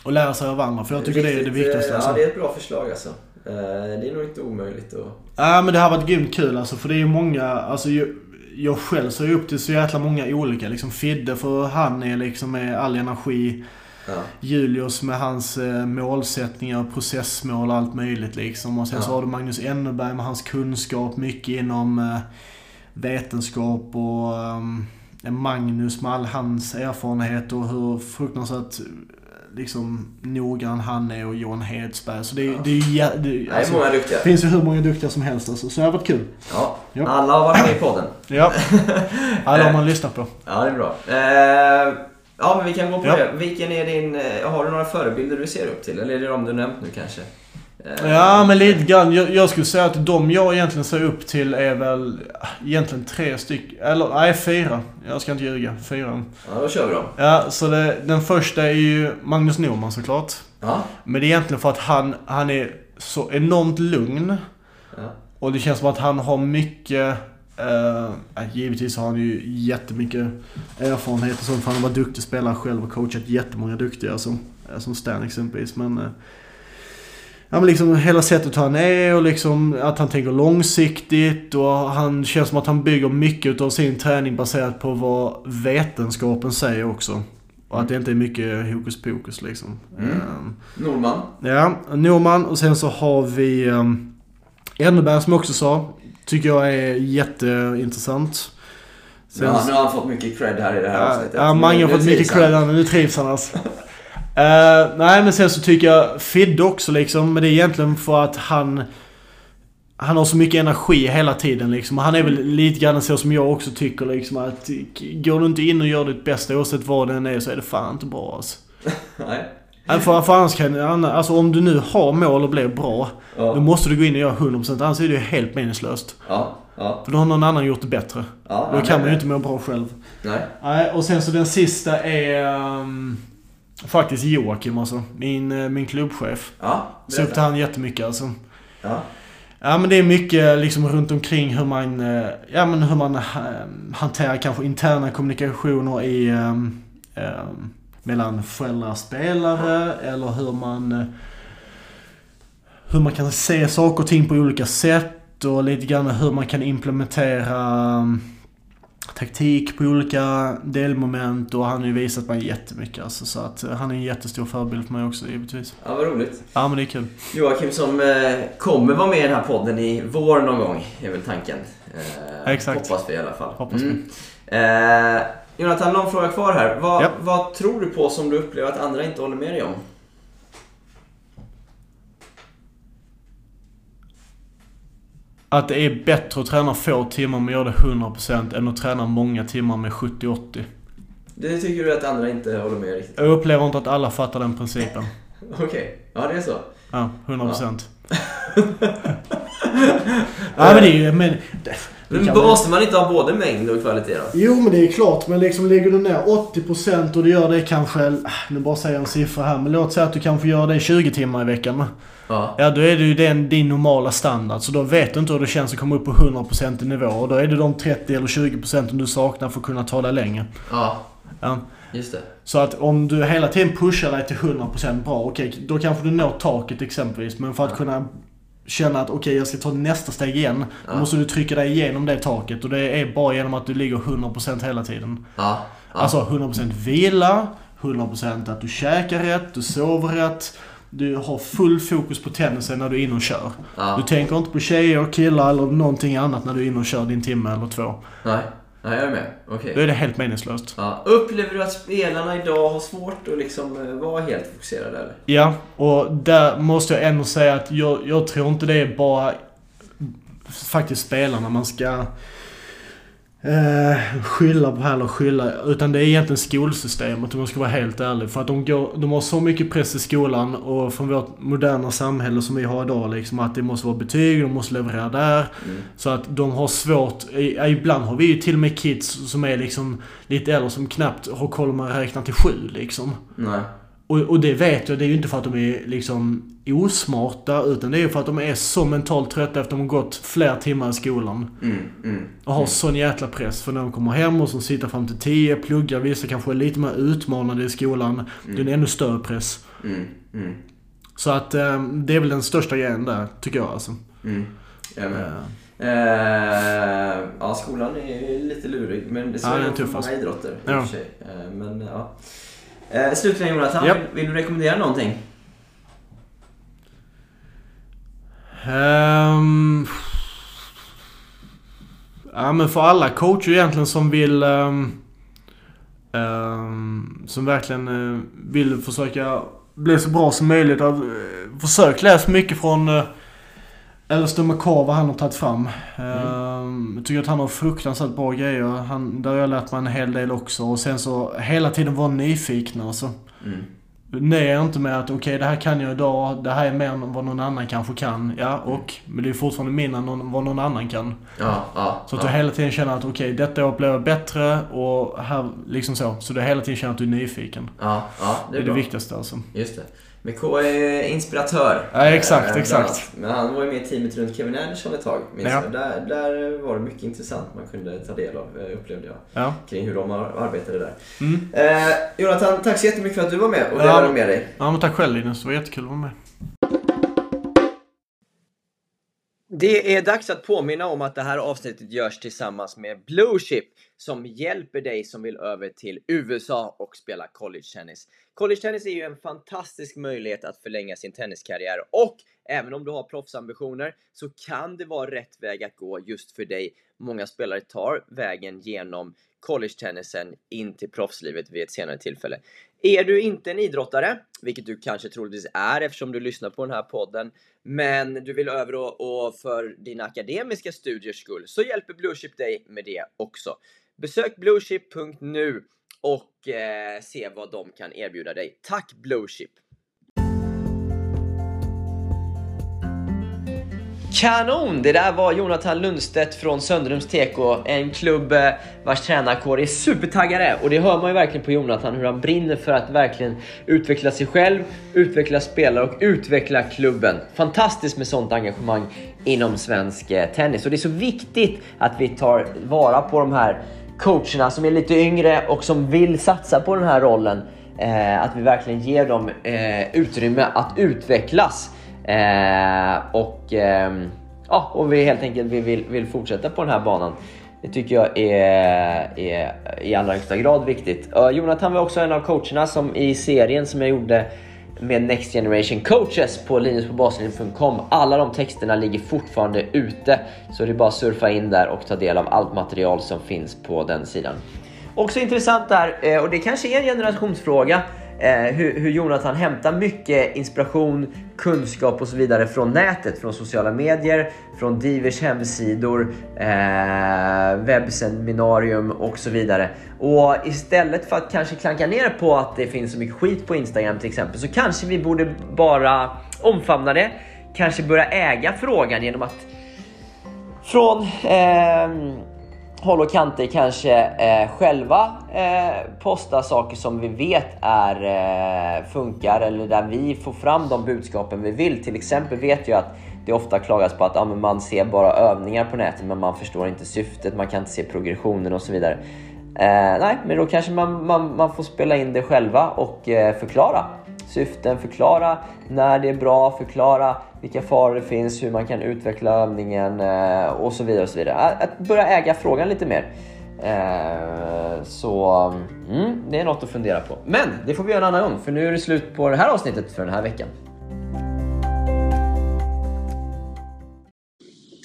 Och lära sig av andra, för jag tycker det är det viktigaste. eh, Alltså. Ja, det är ett bra förslag alltså. Eh, Det är nog inte omöjligt att... Ja men det har varit grymt kul alltså för det är ju många, alltså jag, jag själv ser ju upp till så jäkla många olika liksom. Fidde för han är liksom med all energi. Ja. Julius med hans eh, målsättningar, processmål och allt möjligt liksom. Och sen så Ja. har du Magnus Enneberg med hans kunskap, mycket inom eh, vetenskap och eh, Magnus med all hans erfarenhet och hur fruktansvärt liksom noggrann han är och Johan Hedsberg. Så det, är- det är det, Det alltså, många duktiga. finns ju hur många duktiga som helst alltså. Så det har varit kul. Ja. Ja. Alla har varit med i podden. Ja. Alla har man lyssnat på. Ja, det är bra. Eh, Ja, men vi kan gå på Ja. det. Vilken är din... eh, Har du några förebilder du ser upp till? Eller är det de du nämnt nu kanske? Eh, Ja, men lite grann. Jag, jag skulle säga att de jag egentligen ser upp till är väl ah, egentligen tre stycken. Eller nej, fyra. Jag ska inte ljuga. Fyra. Ja, då kör vi dem. Ja, så det, den första är ju Magnus Norman såklart. Ja. Men det är egentligen för att han, han är så enormt lugn. Ja. Och det känns som att han har mycket... eh, ja, givetvis har han ju jättemycket erfarenhet och sånt. För han har varit duktig spelare själv och coachat jättemånga duktiga som, eh, som Stan exempelvis. Men, eh, ja, men liksom hela sättet han är och liksom att han tänker långsiktigt. Och han känns som att han bygger mycket av sin träning baserat på vad vetenskapen säger också. Och att det inte är mycket hokus pokus liksom. Mm. Ehm, Norman. Ja, Norman och sen så har vi um, Enneberg som jag också sa. Tycker jag är jätteintressant. Sen, Ja, nu har han fått mycket cred här i det här avsnittet. ja, Mange har fått mycket cred här nu. Nu trivs han alltså. Eh, nej men sen så tycker jag Fidde också liksom. Men det är egentligen för att han... Han har så mycket energi hela tiden liksom. Och Han är väl lite grann så som jag också tycker liksom att går du inte in och gör ditt bästa oavsett vad den är så är det fan inte bra alltså. Nej. Nej, För, för annars kan alltså om du nu har mål och blir bra. Då Ja. måste du gå in och göra 100% annars är det ju helt meningslöst. Ja. Ja. För då har någon annan gjort det bättre. ja Då nej, kan man ju nej. inte må bra själv. Nej. Nej, och sen så den sista är ehm, faktiskt Joakim alltså. Min, eh, min klubbchef. Ja. Ser upp till han jättemycket alltså. Ja. Ja men det är mycket liksom runt omkring hur man, eh, ja men hur man eh, hanterar kanske interna kommunikationer i, ehm, ehm, mellan föräldrar och spelare eller hur man, hur man kan se saker och ting på olika sätt och lite grann hur man kan implementera ehm, taktik på olika delmoment och han har ju visat mig jättemycket alltså, så att eh, han är en jättestor förebild för mig också givetvis. Ja, vad roligt. Ja men det är kul. Joakim som eh, kommer vara med i den här podden i vår någon gång, är väl tanken. Eh, Exakt. Hoppas vi i alla fall. Hoppas vi. Eh, Jonathan, någon fråga kvar här. Vad, Ja. vad tror du på som du upplever att andra inte håller med dig om? Att det är bättre att träna få timmar men göra det 100% än att träna många timmar med 70-80. Det tycker du att andra inte håller med riktigt? Jag upplever inte att alla fattar den principen. Okej, ja det är så. Ja, 100%. Ja men det är ju... Men, Men måste man inte ha både mängd och kvalitet då? Jo men det är klart, men liksom lägger du ner 80% och du gör det kanske, ah, nu bara säger jag en siffra här, men låt säga att du kanske gör det 20 timmar i veckan. Ja. Ja då är det ju den, din normala standard, så då vet du inte hur det känns att komma upp på 100% i nivå. Och då är det de 30 eller 20% du saknar för att kunna ta dig längre. Ja, Ja. just det. Så att om du hela tiden pushar dig till 100% bra, okej, då kanske du når taket exempelvis. Men för att kunna känna att okej, jag ska ta nästa steg igen. Då Ja. måste du trycka dig igenom det taket. Och det är bara genom att du ligger 100% hela tiden. Ja. ja. Alltså 100% vila, 100% att du käkar rätt, du sover rätt. Du har full fokus på tennisen när du är inne och kör. Du tänker inte på tjejer, killar eller någonting annat när du är inne och kör din timme eller två. Nej. Nej, jag är med. Okej. Då är det helt meningslöst. Ja. Upplever du att spelarna idag har svårt att liksom eh, vara helt fokuserade eller? Ja, och där måste jag ändå säga att jag, jag tror inte det är bara faktiskt spelarna man ska eh, skylla på heller skylla. Utan det är egentligen skolsystemet om jag ska vara helt ärlig. För att de, går, de har så mycket press i skolan och från vårt moderna samhälle som vi har idag liksom att det måste vara betyg, de måste leverera där. Mm. Så att de har svårt, ibland har vi ju till och med kids som är liksom lite äldre som knappt har koll om man räknar till sju liksom. Nej. Och, och det vet jag, det är ju inte för att de är liksom osmarta utan det är ju för att de är så mentalt trötta efter att de har gått fler timmar i skolan. Mm, mm. Och har sån jäkla press. För när de kommer hem och som sitter fram till 10, pluggar, vissa kanske är lite mer utmanande i skolan. Det är en ännu större press. Mm, mm, Så att eh, det är väl den största grejen där, tycker jag alltså. mm. Med. Eh, Eh, ja, skolan är ju lite lurig, men det så Ja, är den är det för tuff, alltså. många idrotter i Ja. och för sig. Eh, men ja. Eh, slutligen Jonathan, Japp. vill, vill du rekommendera någonting? Ehm, ja men för alla coacher egentligen som vill... ehm, ehm, som verkligen eh, vill försöka bli så bra som möjligt. Att, uh, försök läs mycket från uh, Alistair McCaw, vad han har tagit fram. Ehm, Jag tycker att han har fruktansvärt bra grejer. Han, där har jag lärt mig en hel del också. Och sen så hela tiden vara nyfiken alltså. Mm. Nej, jag är inte med att okej, det här kan jag idag. Det här är mer än vad någon annan kanske kan. Ja, och. Men det är fortfarande mindre än någon, vad någon annan kan. Ja, ja. Så att ja. du hela tiden känner att okej, detta år blir jag bättre och här, liksom så. Så du hela tiden känner att du är nyfiken. Ja, ja, det Det är, är det viktigaste alltså. Just det. Men K är inspiratör. Ja, exakt, Eh, exakt. Men han var ju med i teamet runt Kevin Anderson ett tag. Minns Ja. Där, där var det mycket intressant man kunde ta del av, eh, upplevde jag. Ja. Kring hur de ar- arbetade där. Mm. Eh, Jonathan, tack så jättemycket för att du var med och Ja. delade med dig. Ja, men tack själv Linus. Det var jättekul att vara med. Det är dags att påminna om att det här avsnittet görs tillsammans med Bluechip som hjälper dig som vill över till USA och spela college tennis. College tennis är ju en fantastisk möjlighet att förlänga sin tenniskarriär och även om du har proffsambitioner så kan det vara rätt väg att gå just för dig. Många spelare tar vägen genom college-tennisen in till proffslivet vid ett senare tillfälle. Är du inte en idrottare, vilket du kanske troligtvis är eftersom du lyssnar på den här podden, men du vill över och, och för dina akademiska studiers skull så hjälper BlueShip dig med det också. Besök bluechip.nu och eh, se vad de kan erbjuda dig. Tack Bluechip! Kanon! Det där var Jonathan Lundstedt från Söndrums TK, en klubb eh, vars tränarkår är supertaggade. Och det hör man ju verkligen på Jonathan hur han brinner för att verkligen utveckla sig själv, utveckla spelare och utveckla klubben. Fantastiskt med sånt engagemang inom svensk eh, tennis. Och det är så viktigt att vi tar vara på de här coacherna som är lite yngre och som vill satsa på den här rollen. Eh, att vi verkligen ger dem eh, utrymme att utvecklas. Eh, och, ehm, ja, och vi helt enkelt vi vill, vill fortsätta på den här banan. Det tycker jag är, är i allra högsta grad viktigt. Jonathan var också en av coacherna som i serien som jag gjorde med Next Generation Coaches på linuspåbaslinen.com. Alla de texterna ligger fortfarande ute, så det är bara att surfa in där och ta del av allt material som finns på den sidan. Också intressant där, eh, och det kanske är en generationsfråga, eh, hur, hur Jonathan hämtar mycket inspiration, kunskap och så vidare från nätet, från sociala medier, från Divers hemsidor, eh, webbseminarium och så vidare. Och istället för att kanske klanka ner på att det finns så mycket skit på Instagram till exempel, så kanske vi borde bara omfamna det, kanske börja äga frågan genom att från eh, håll och kanter kanske eh, själva eh, posta saker som vi vet är, eh, funkar eller där vi får fram de budskapen vi vill. Till exempel vet jag att det ofta klagas på att ja, man ser bara övningar på nätet men man förstår inte syftet, man kan inte se progressionen och så vidare. Eh, nej, men då kanske man, man, man får spela in det själva och eh, förklara syften, förklara när det är bra, förklara vilka faror det finns, hur man kan utveckla övningen eh, och så vidare. och så vidare. Att börja äga frågan lite mer. Eh, så mm, det är något att fundera på. Men det får vi göra en annan gång för nu är det slut på det här avsnittet för den här veckan.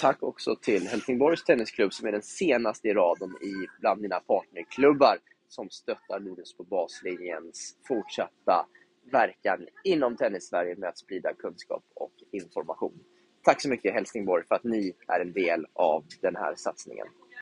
Tack också till Helsingborgs Tennisklubb som är den senaste i raden i bland mina partnerklubbar som stöttar Linus på baslinjens fortsatta verkan inom Tennissverige med att sprida kunskap och information. Tack så mycket Helsingborg för att ni är en del av den här satsningen.